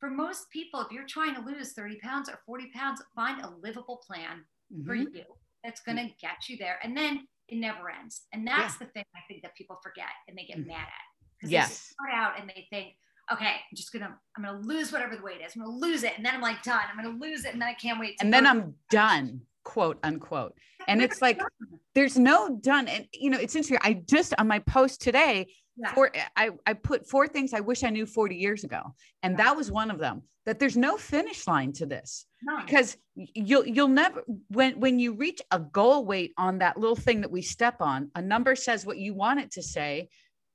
for most people, if you're trying to lose 30 pounds or 40 pounds, find a livable plan mm-hmm. for you that's going to get you there. And then it never ends. And that's yeah. the thing I think that people forget and they get mm-hmm. mad at. Yes. They start out and they think, okay, I'm just gonna, I'm gonna lose whatever the weight is. I'm gonna lose it, and then I'm like done. I'm gonna lose it, and then I can't wait. and then I'm done, quote unquote. And it's like, there's no done. And you know, it's interesting. I just on my post today, yeah. four, I I put four things I wish I knew 40 years ago, and yeah. that was one of them. That there's no finish line to this because you'll you'll never when when you reach a goal weight on that little thing that we step on, a number says what you want it to say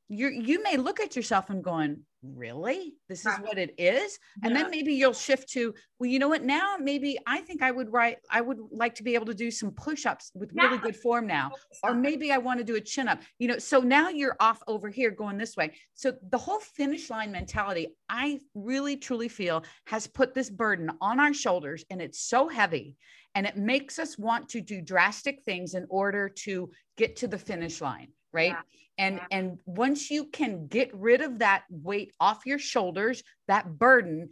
you you may look at yourself and going really? This is what it is? And yeah. then maybe you'll shift to well you know what now maybe i think i would write i would like to be able to do some push-ups with yeah. really good form now or maybe i want to do a chin up you know so now you're off over here going this way. So the whole finish line mentality i really truly feel has put this burden on our shoulders and it's so heavy and it makes us want to do drastic things in order to get to the finish line right? Yeah and yeah. and once you can get rid of that weight off your shoulders that burden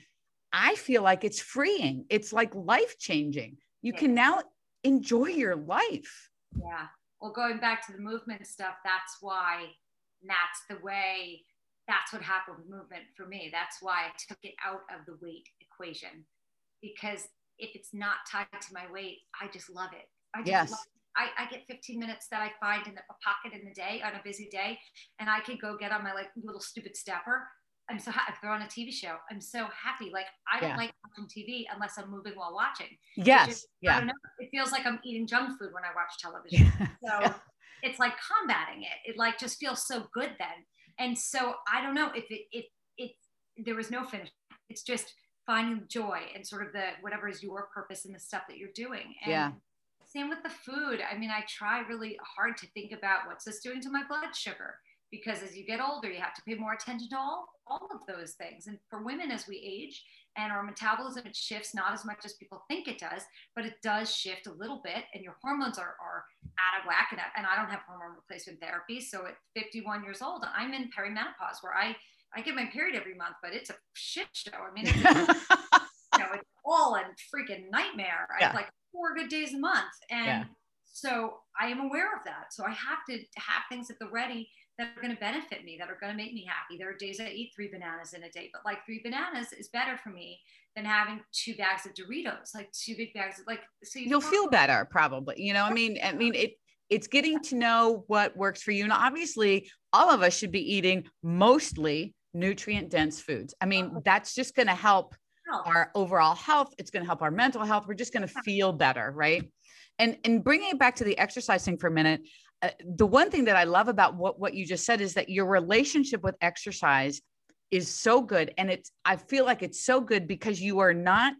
i feel like it's freeing. It's like life changing you yeah. can now enjoy your life. Yeah. Well going back to the movement stuff that's why that's the way that's what happened with movement for me. That's why i took it out of the weight equation. Because if it's not tied to my weight i just love it. I just yes. love I, I get 15 minutes that I find in the, a pocket in the day on a busy day, and I could go get on my like little stupid stepper. I'm so happy. If they're on a TV show, I'm so happy. Like I don't like watching TV unless I'm moving while watching. Yes. Just, yeah. I don't know. It feels like I'm eating junk food when I watch television. So yeah. it's like combating it. It like just feels so good then. And so I don't know if it it it there was no finish. It's just finding joy and sort of the whatever is your purpose in the stuff that you're doing. And yeah same with the food. I mean, I try really hard to think about what's this doing to my blood sugar because as you get older, you have to pay more attention to all, all of those things. And for women, as we age and our metabolism, it shifts not as much as people think it does, but it does shift a little bit and your hormones are, are out of whack. And, and I don't have hormone replacement therapy. So at 51 years old, I'm in perimenopause where I, I get my period every month, but it's a shit show. I mean, it's, you know, it's all a freaking nightmare. Yeah. I have like four good days a month. And yeah. so I am aware of that. So I have to have things at the ready that are going to benefit me, that are going to make me happy. There are days I eat three bananas in a day, but like three bananas is better for me than having two bags of Doritos, like two big bags of like, so you will feel better probably, you know, I mean, I mean, it, it's getting to know what works for you. And obviously all of us should be eating mostly nutrient dense foods. I mean, uh-huh. that's just going to help our overall health it's going to help our mental health we're just going to feel better right? And and bringing it back to the exercise thing for a minute uh, the one thing that i love about what what you just said is that your relationship with exercise is so good and it's i feel like it's so good because you are not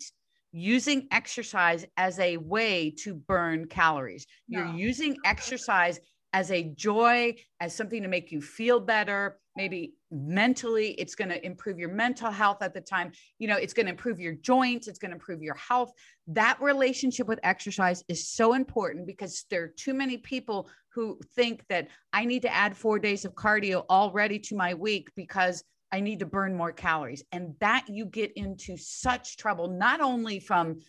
using exercise as a way to burn calories. No. you're using exercise as a joy as something to make you feel better maybe mentally it's going to improve your mental health at the time. You know it's going to improve your joints it's going to improve your health. That relationship with exercise is so important because there are too many people who think that i need to add 4 days of cardio already to my week because i need to burn more calories. And that you get into such trouble not only from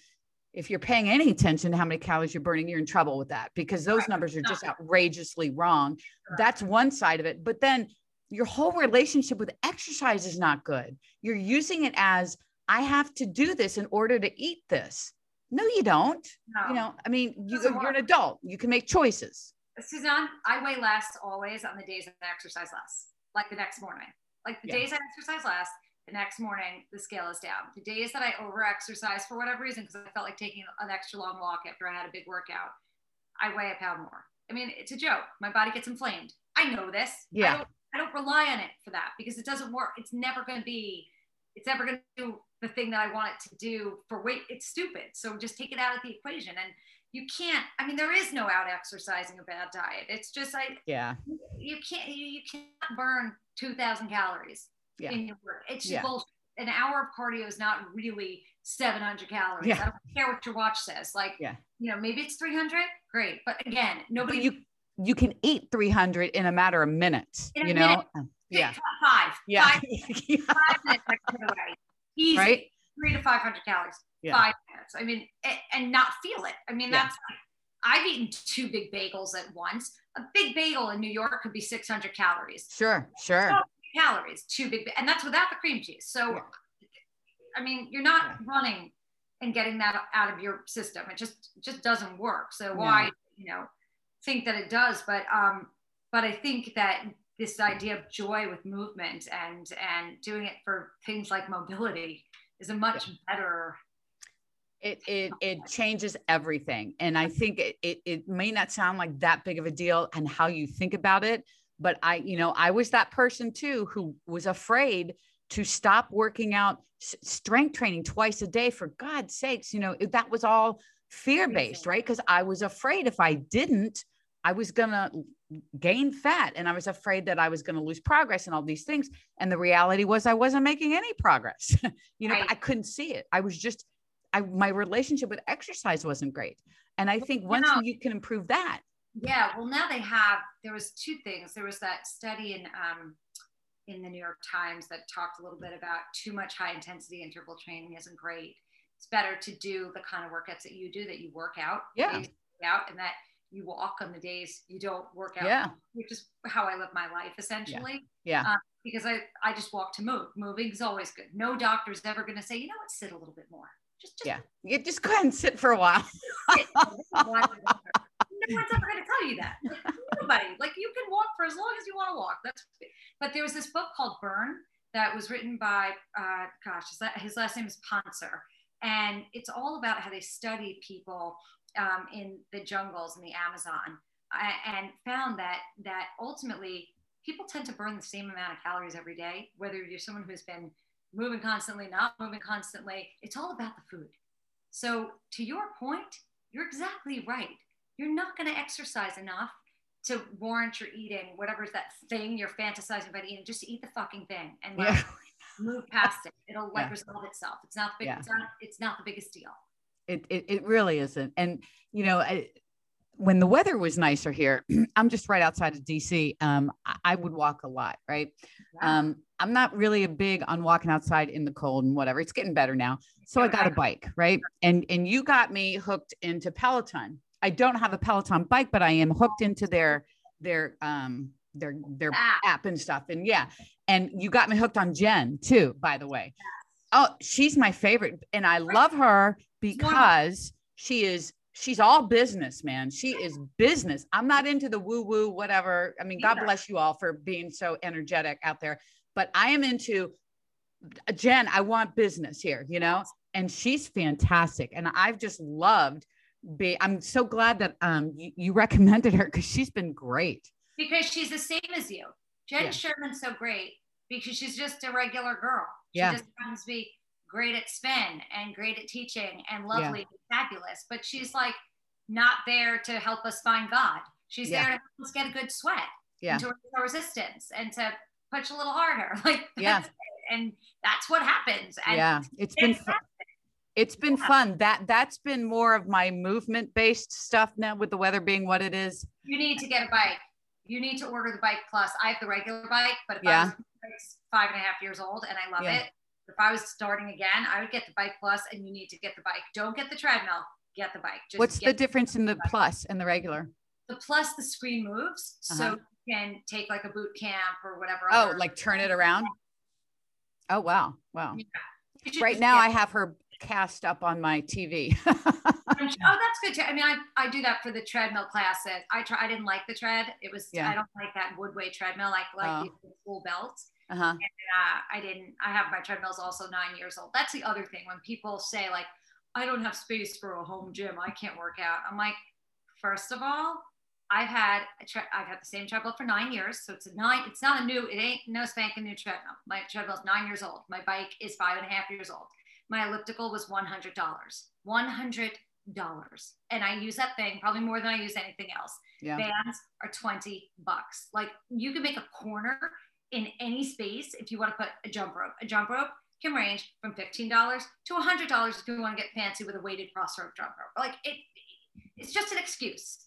if you're paying any attention to how many calories you're burning, you're in trouble with that because those numbers are just outrageously wrong. That's one side of it. But then your whole relationship with exercise is not good. You're using it as I have to do this in order to eat this. No, you don't. No. You know, I mean, you, are an adult. You can make choices. Suzanne, I weigh less always on the days I exercise less, like the next morning. Like the yeah. days I exercise less, the next morning the scale is down. The days that I over exercise for whatever reason, because I felt like taking an extra long walk after I had a big workout, I weigh a pound more. I mean, it's a joke. My body gets inflamed. I know this. Yeah. I don't rely on it for that because it doesn't work. It's never going to be, it's never going to do the thing that I want it to do for weight. It's stupid. So just take it out of the equation. And you can't, I mean, there is no out exercising a bad diet. It's just like, yeah, you can't, you, you can't burn 2000 calories yeah. in your work. It's just yeah. bullshit. An hour of cardio is not really 700 calories. Yeah. I don't care what your watch says. Like, yeah. you know, maybe it's 300. Great. But again, nobody. But you, you can eat 300 in a matter of minutes, you know? Minute. Yeah. Five. Yeah. Five, five minutes. Easy. Right. 500 calories, yeah. five minutes. I mean, and not feel it. I mean, yeah. that's, I've eaten two big bagels at once. A big bagel in New York could be 600 calories. Sure, sure. calories, two big, and that's without the cream cheese. So. I mean, you're not running and getting that out of your system. It just just doesn't work. So why, you know, think that it does? But um, but I think that this idea of joy with movement and and doing it for things like mobility is a much better it, it it changes everything. And i think it, it it may not sound like that big of a deal and how you think about it but i you know i was that person too who was afraid to stop working out strength training twice a day for god's sakes you know that was all fear based right? Because i was afraid if i didn't I was going to gain fat and I was afraid that I was going to lose progress and all these things. And the reality was I wasn't making any progress. you know, right. I couldn't see it. I was just, I, my relationship with exercise wasn't great. And I think once you, know, you can improve that. Yeah. Well, now they have, there was two things. There was that study in, um, in the New York Times that talked a little bit about too much high intensity interval training isn't great. It's better to do the kind of workouts that you do that you work out. Yeah. Out and that you walk on the days you don't work out, yeah. which is how I live my life essentially. Yeah. yeah. Uh, because I, I just walk to move. Moving is always good. No doctor's ever going to say, you know what, sit a little bit more. Just, just yeah. You just go ahead and sit for a while. no one's ever going to tell you that. Nobody. Like you can walk for as long as you want to walk. That's. But there was this book called Burn that was written by, uh, gosh, his last name is Pontzer, and it's all about how they study people um, in the jungles in the Amazon and found that that ultimately people tend to burn the same amount of calories every day, whether you're someone who's been moving constantly, not moving constantly. It's all about the food. So to your point, you're exactly right. You're not going to exercise enough to warrant your eating whatever's that thing you're fantasizing about eating. Just eat the fucking thing and like, yeah. move past it. It'll like yeah. resolve itself. It's not the big, yeah. it's not it's not the biggest deal. It, it, it really isn't. And, you know, I, when the weather was nicer here, I'm just right outside of DC. Um, I, I would walk a lot, right? Um, I'm not really a big on walking outside in the cold and whatever. It's getting better now. So I got a bike, right? And and you got me hooked into Peloton. I don't have a Peloton bike, but I am hooked into their their um their their app and stuff. And yeah, and you got me hooked on Jenn too, by the way. Oh, she's my favorite, and I love her because she is she's all business, man. She is business. I'm not into the woo woo, whatever. I mean, God bless you all for being so energetic out there, but I am into Jenn. I want business here, you know, and she's fantastic. And I've just loved be, I'm so glad that um you, you recommended her because she's been great. Because she's the same as you. Jenn yeah. Sherman's so great because she's just a regular girl. She yeah. just happens to be great at spin and great at teaching and lovely yeah. and fabulous. But she's like not there to help us find God. She's yeah. there to help us get a good sweat yeah. to resistance and to push a little harder. Like yeah. and that's what happens. And yeah, it's been fun. It's been yeah. fun. That that's been more of my movement based stuff now with the weather being what it is. You need to get a bike. You need to order the bike plus. I have the regular bike, but if yeah. I was five and a half years old and I love yeah. it, if I was starting again, I would get the bike plus and you need to get the bike. Don't get the treadmill, get the bike. Just What's the difference in the plus and the regular? The plus, the screen moves. Uh-huh. So you can take like a boot camp or whatever. Oh, like turn it around? Oh, wow. Wow. Yeah. Right now, I have her cast up on my TV. oh, that's good too. I mean, I, I do that for the treadmill classes. I try. I didn't like the tread. It was. Yeah. I don't like that Woodway treadmill. Like like oh. the full belt. Uh-huh. And, uh, I didn't, I have my treadmills also nine years old. That's the other thing when people say, like, I don't have space for a home gym, I can't work out. I'm like, first of all, I've had a tre- I've had the same treadmill for nine years, so it's a nine. It's not a new. It ain't no spanking new treadmill. My treadmill is nine years old. My bike is five and a half years old. My elliptical was one hundred dollars. One hundred dollars, and I use that thing probably more than I use anything else. Yeah. Bands are twenty bucks. Like you can make a corner in any space if you want to put a jump rope. A jump rope can range from $15 to $100 if you want to get fancy with a weighted cross rope jump rope. Like it, it's just an excuse.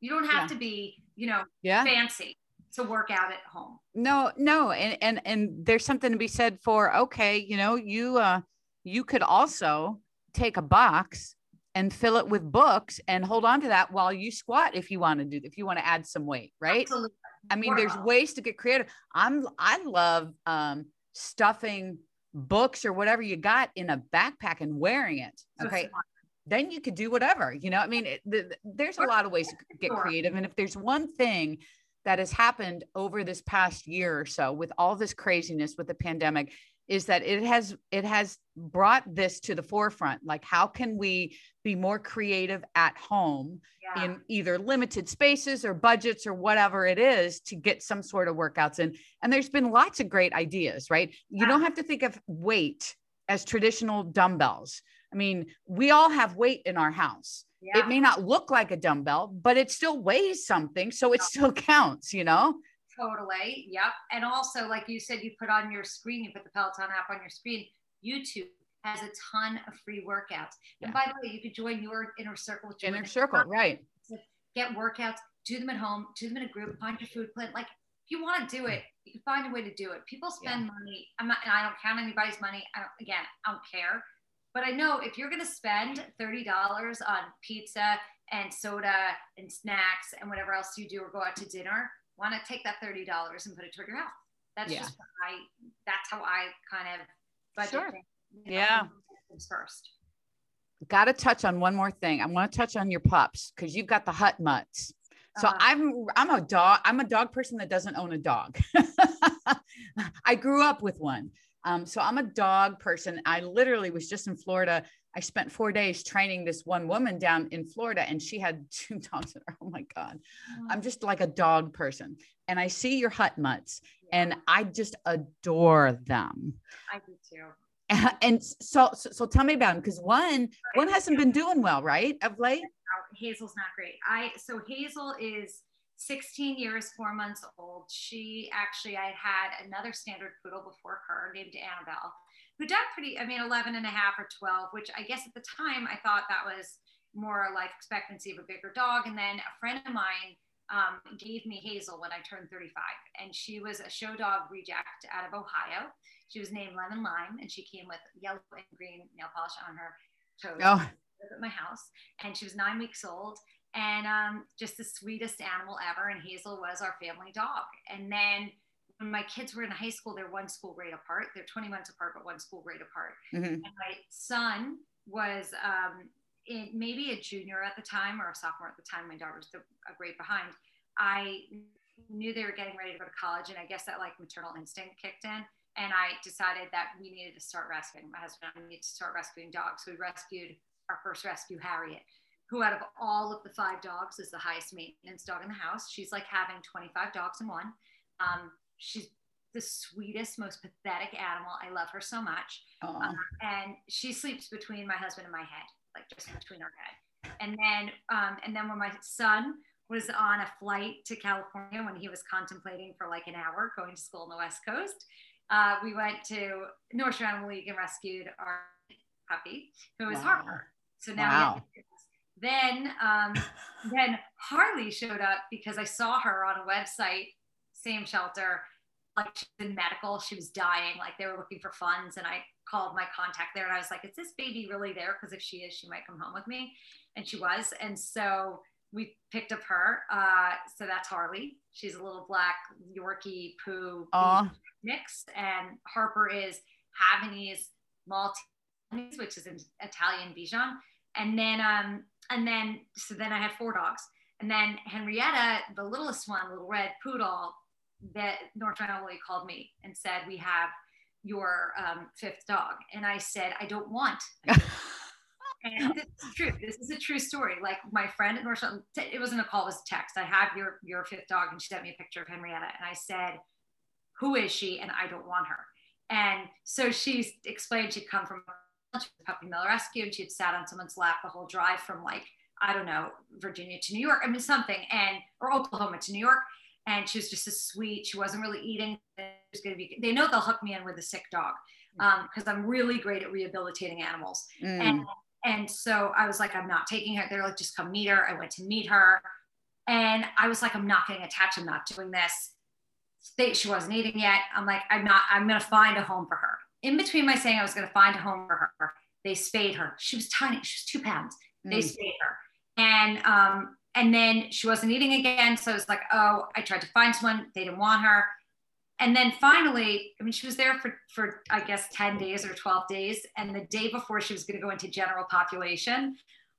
You don't have yeah. to be, you know, yeah. fancy to work out at home. No, no. And, and, and there's something to be said for, okay, you know, you, uh, you could also take a box and fill it with books and hold on to that while you squat if you want to do if you want to add some weight right Absolutely. I mean there's ways to get creative. I'm i love um stuffing books or whatever you got in a backpack and wearing it okay? then you could do whatever you know? I mean it, the, there's a lot of ways to get creative and if there's one thing that has happened over this past year or so with all this craziness with the pandemic is that it has it has brought this to the forefront. Like how can we be more creative at home yeah. in either limited spaces or budgets or whatever it is to get some sort of workouts in? And there's been lots of great ideas right? Yeah. you don't have to think of weight as traditional dumbbells. I mean we all have weight in our house. Yeah. it may not look like a dumbbell but it still weighs something so it still counts you know Totally. Yep. And also, like you said, you put on your screen, you put the Peloton app on your screen. YouTube has a ton of free workouts. Yeah. And by the way, you could join your inner circle. Inner circle, right. Get workouts, do them at home, do them in a group, find your food plan. Like if you want to do it, you can find a way to do it. People spend yeah. money. I'm not, and I don't count anybody's money. I don't, again, I don't care. But I know if you're going to spend $30 on pizza and soda and snacks and whatever else you do or go out to dinner, want to take that $30 and put it toward your health. That's yeah. just I, that's how I kind of budget. Sure. Things, you know, yeah. First. Got to touch on one more thing. I want to touch on your pups because you've got the Hutt Mutts. So uh-huh. I'm I'm a dog. I'm a dog person that doesn't own a dog. I grew up with one. Um, so I'm a dog person. I literally was just in Florida I spent four days training this one woman down in Florida, and she had two dogs. In her. Oh my God. I'm just like a dog person. And I see your Hutt Mutts, yeah. and I just adore them. I do too. And so, so, so tell me about them because one, one hasn't been doing well, right? Of late. Hazel's not great. I so Hazel is 16 years, four months old. She actually, I had another standard poodle before her named Annabelle who died pretty, I mean, 11 and a half or 12, which I guess at the time I thought that was more a life expectancy of a bigger dog. And then a friend of mine um, gave me Hazel when I turned 35. And she was a show dog reject out of Ohio. She was named Lemon Lime, and she came with yellow and green nail polish on her toes oh. at my house. And she was nine weeks old and um, just the sweetest animal ever. And Hazel was our family dog. And then my kids were in high school, they're one school grade apart. They're 20 months apart, but one school grade apart. Mm-hmm. And my son was um, in, maybe a junior at the time or a sophomore at the time. My daughter was a grade behind. I knew they were getting ready to go to college, and I guess that like maternal instinct kicked in. And I decided that we needed to start rescuing. My husband and I needed to start rescuing dogs. So we rescued our first rescue, Harriet, who out of all of the five dogs is the highest maintenance dog in the house. She's like having 25 dogs in one. Um, she's the sweetest, most pathetic animal. I love her so much. Um, and she sleeps between my husband and my head, like just between our head. And then, um, and then when my son was on a flight to California when he was contemplating for like an hour going to school on the West Coast, uh, we went to North Shore Animal League and rescued our puppy, who was wow. Harper. So now wow. then, um, then Harley showed up because I saw her on a website same shelter. Like she's in medical, she was dying. Like they were looking for funds, and I called my contact there, and I was like, "Is this baby really there? Because if she is, she might come home with me." And she was, and so we picked up her. Uh, so that's Harley. She's a little black Yorkie poo mix, and Harper is Havanese Maltese, which is an Italian Bichon. And then, um, and then, so then I had four dogs. And then Henrietta, the littlest one, little red poodle, that North Carolina called me and said, "We have your um, fifth dog," and I said, "I don't want." and this is true. This is a true story. Like my friend at North it wasn't a call, it was a text. I have your your fifth dog, and she sent me a picture of Henrietta, and I said, "Who is she?" And I don't want her. And so she explained she'd come from a puppy mill rescue, and she'd sat on someone's lap the whole drive from like I don't know Virginia to New York. I mean something, and or Oklahoma to New York and she was just a sweet. She wasn't really eating. To be. They know they'll hook me in with a sick dog because um, I'm really great at rehabilitating animals. Mm. And and so I was like, I'm not taking her. They're like, just come meet her. I went to meet her, and I was like, I'm not getting attached. I'm not doing this. They, she wasn't eating yet. I'm like, I'm not. I'm gonna find a home for her. in between my saying I was going to find a home for her, they spayed her. She was tiny. She was two pounds. They mm. spayed her. And, um, and then she wasn't eating again. So I was like, oh, I tried to find someone. They didn't want her. And then finally, I mean, she was there for, for I guess, 10 days or 12 days. And the day before she was going to go into general population,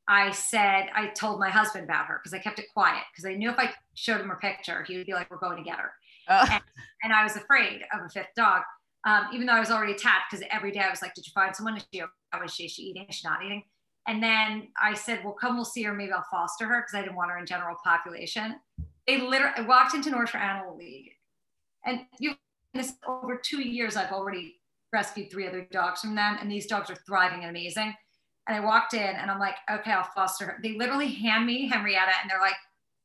I said, I told my husband about her because I kept it quiet because I knew if I showed him her picture, he would be like, we're going to get her. Uh. And, and, I was afraid of a fifth dog, um, even though I was already attached because every day I was like, did you find someone? Is she, is she, is she eating? Is she not eating? And then I said, well, come, we'll see her. Maybe I'll foster her because I didn't want her in general population. They literally I walked into North Shore Animal League and you this over two years, I've already rescued three other dogs from them. And these dogs are thriving and amazing. And I walked in and I'm like, okay, I'll foster her. They literally hand me Henrietta and they're like,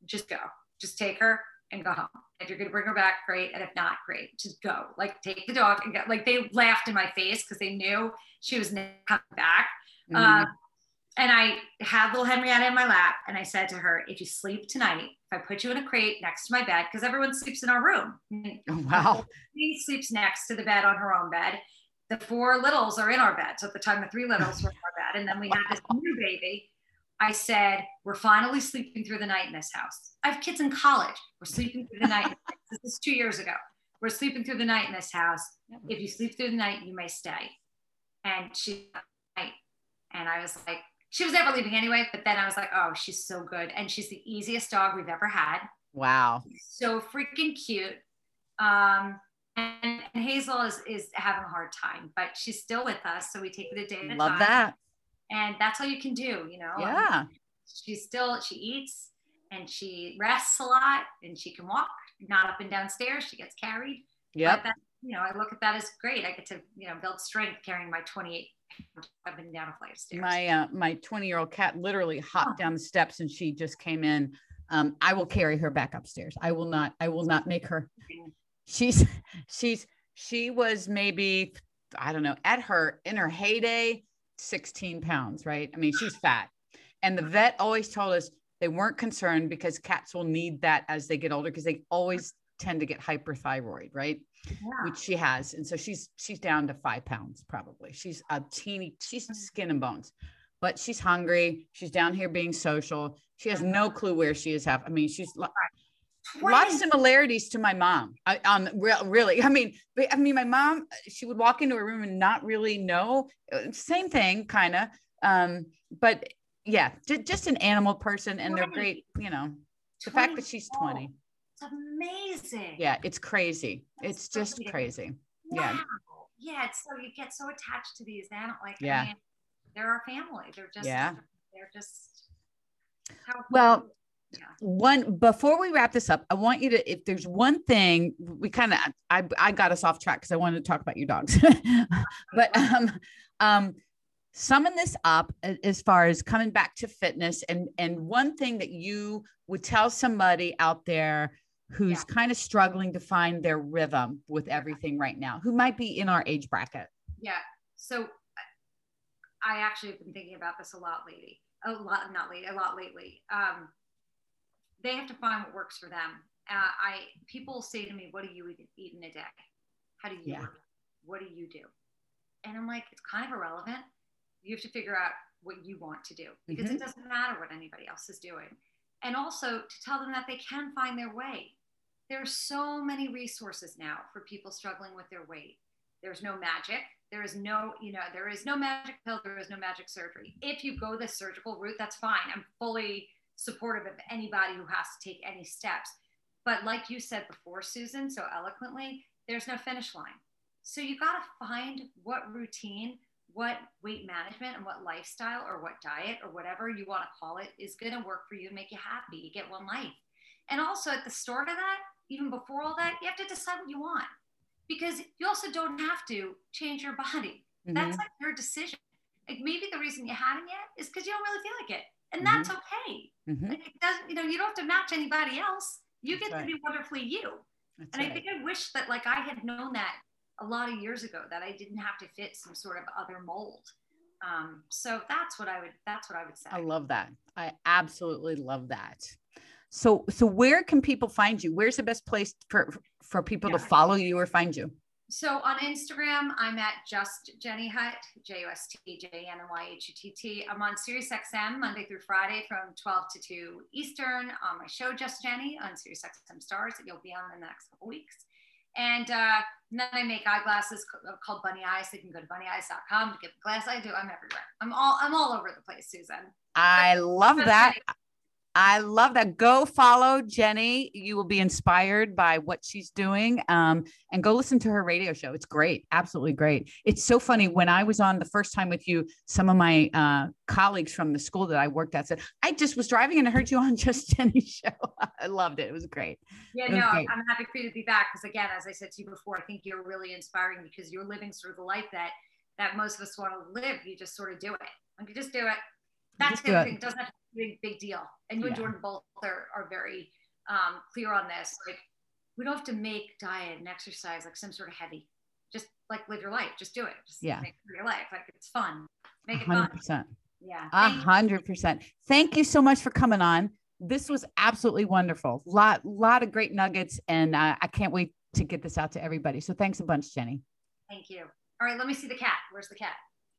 just go, just take her and go home. If you're going to bring her back, great. And if not, great. Just go. Like, take the dog and go. Like, they laughed in my face because they knew she was coming back. Mm-hmm. Um, and I had little Henrietta in my lap and I said to her, if you sleep tonight, if I put you in a crate next to my bed, because everyone sleeps in our room. Oh, wow. She sleeps next to the bed on her own bed. The four littles are in our bed. So at the time, the three littles were in our bed. And then we had this new baby. I said, we're finally sleeping through the night in this house. I have kids in college. We're sleeping through the night. this is two years ago. We're sleeping through the night in this house. If you sleep through the night, you may stay. And she, and I was like, she was never leaving anyway. But then I was like, oh, she's so good. And she's the easiest dog we've ever had. Wow. So freaking cute. Um, and, and, Hazel is, is having a hard time, but she's still with us. So we take it a day at a time. Love that. And that's all you can do, you know? Yeah. she's still, she eats and she rests a lot and she can walk, not up and down stairs. She gets carried. Yeah. You know, I look at that as great. I get to, you know, build strength carrying my 28 I've been down a flight of stairs. My uh, my 20 year old cat literally hopped down the steps and she just came in. Um, I will carry her back upstairs. I will not. I will not make her. She's she's she was maybe I don't know at her in her heyday 16 pounds. Right. I mean she's fat, and the vet always told us they weren't concerned because cats will need that as they get older because they always tend to get hyperthyroid. Right yeah. which she has. And so she's she's down to five pounds probably. She's a teeny, she's mm. skin and bones, but she's hungry. She's down here being social. She has no clue where she is. Half. I mean, she's a lot of similarities to my mom. I, on real, really, I mean, I mean, my mom, she would walk into a room and not really know. Uh, same thing, kind of. Um, but yeah, just, just an animal person, and they're great. You know, the fact that she's twenty amazing. Yeah, it's crazy. It's, just crazy. Wow. Yeah. Yeah. It's so you get so attached to these animals. Like, yeah. I mean, they're our family. They're just, yeah. They're just, well, yeah. one before we wrap this up i want you to if there's one thing we kind of I, I got us off track because i wanted to talk about your dogs but um um summon this up as far as coming back to fitness and and one thing that you would tell somebody out there who's yeah. kind of struggling to find their rhythm with everything right now, who might be in our age bracket? Yeah. So I actually have been thinking about this a lot lately. A lot, not lately, a lot lately. Um, they have to find what works for them. Uh, I people say to me, "What do you eat, eat in a day? How do you yeah. work? What do you do?" And I'm like, it's kind of irrelevant. You have to figure out what you want to do because mm-hmm. it doesn't matter what anybody else is doing. And also to tell them that they can find their way there are so many resources now for people struggling with their weight. There's no magic. There is no, you know, there is no magic pill. There is no magic surgery. If you go the surgical route, that's fine. I'm fully supportive of anybody who has to take any steps. But like you said before, Susan, so eloquently, there's no finish line. So you got to find what routine, what weight management, and what lifestyle or what diet or whatever you want to call it is going to work for you and make you happy. You get one life. And also at the start of that, even before all that, you have to decide what you want because you also don't have to change your body. Mm-hmm. That's like your decision. Like maybe the reason you haven't yet is because you don't really feel like it, and mm-hmm. that's okay. Mm-hmm. Like it doesn't, you know, you don't have to match anybody else. You that's get right. to be wonderfully you. That's and right. I think I wish that like I had known that a lot of years ago that I didn't have to fit some sort of other mold. Um, so that's what I would that's what I would say. I love that. I absolutely love that. So, so where can people find you? Where's the best place for for people yeah. to follow you or find you? So on Instagram, I'm at just Jenny Hutt, J U S T J N Y H U T T. I'm on Sirius XM Monday through Friday from 12 to 2 Eastern on my show Just Jenny on Sirius XM Stars that you'll be on in the next couple weeks. And, uh, and then I make eyeglasses called Bunny Eyes. So you can go to bunnyeyes.com to get the glass. I do. I'm everywhere. I'm all I'm all over the place, Susan. I love that. I love that. Go follow Jenny. You will be inspired by what she's doing. Um, and go listen to her radio show. It's great. Absolutely great. It's so funny. When I was on the first time with you, some of my uh, colleagues from the school that I worked at said, I just was driving and I heard you on Just Jenny's show. I loved it. It was great. Yeah, was no, great. I'm happy for you to be back because again, as I said to you before, I think you're really inspiring because you're living sort of the life that that most of us want to live. You just sort of do it. You just do it. That's the thing. Doesn't have to big big deal. And you yeah. and Jordan both are, are very um, clear on this. Like we don't have to make diet and exercise like some sort of heavy. Just like live your life. Just do it. Just yeah. make your life. Like it's fun. Make it 100%. fun. Yeah. A hundred percent. Thank you so much for coming on. This was absolutely wonderful. Lot, lot of great nuggets, and uh, I can't wait to get this out to everybody. So thanks a bunch, Jenny. Thank you. All right, let me see the cat. Where's the cat?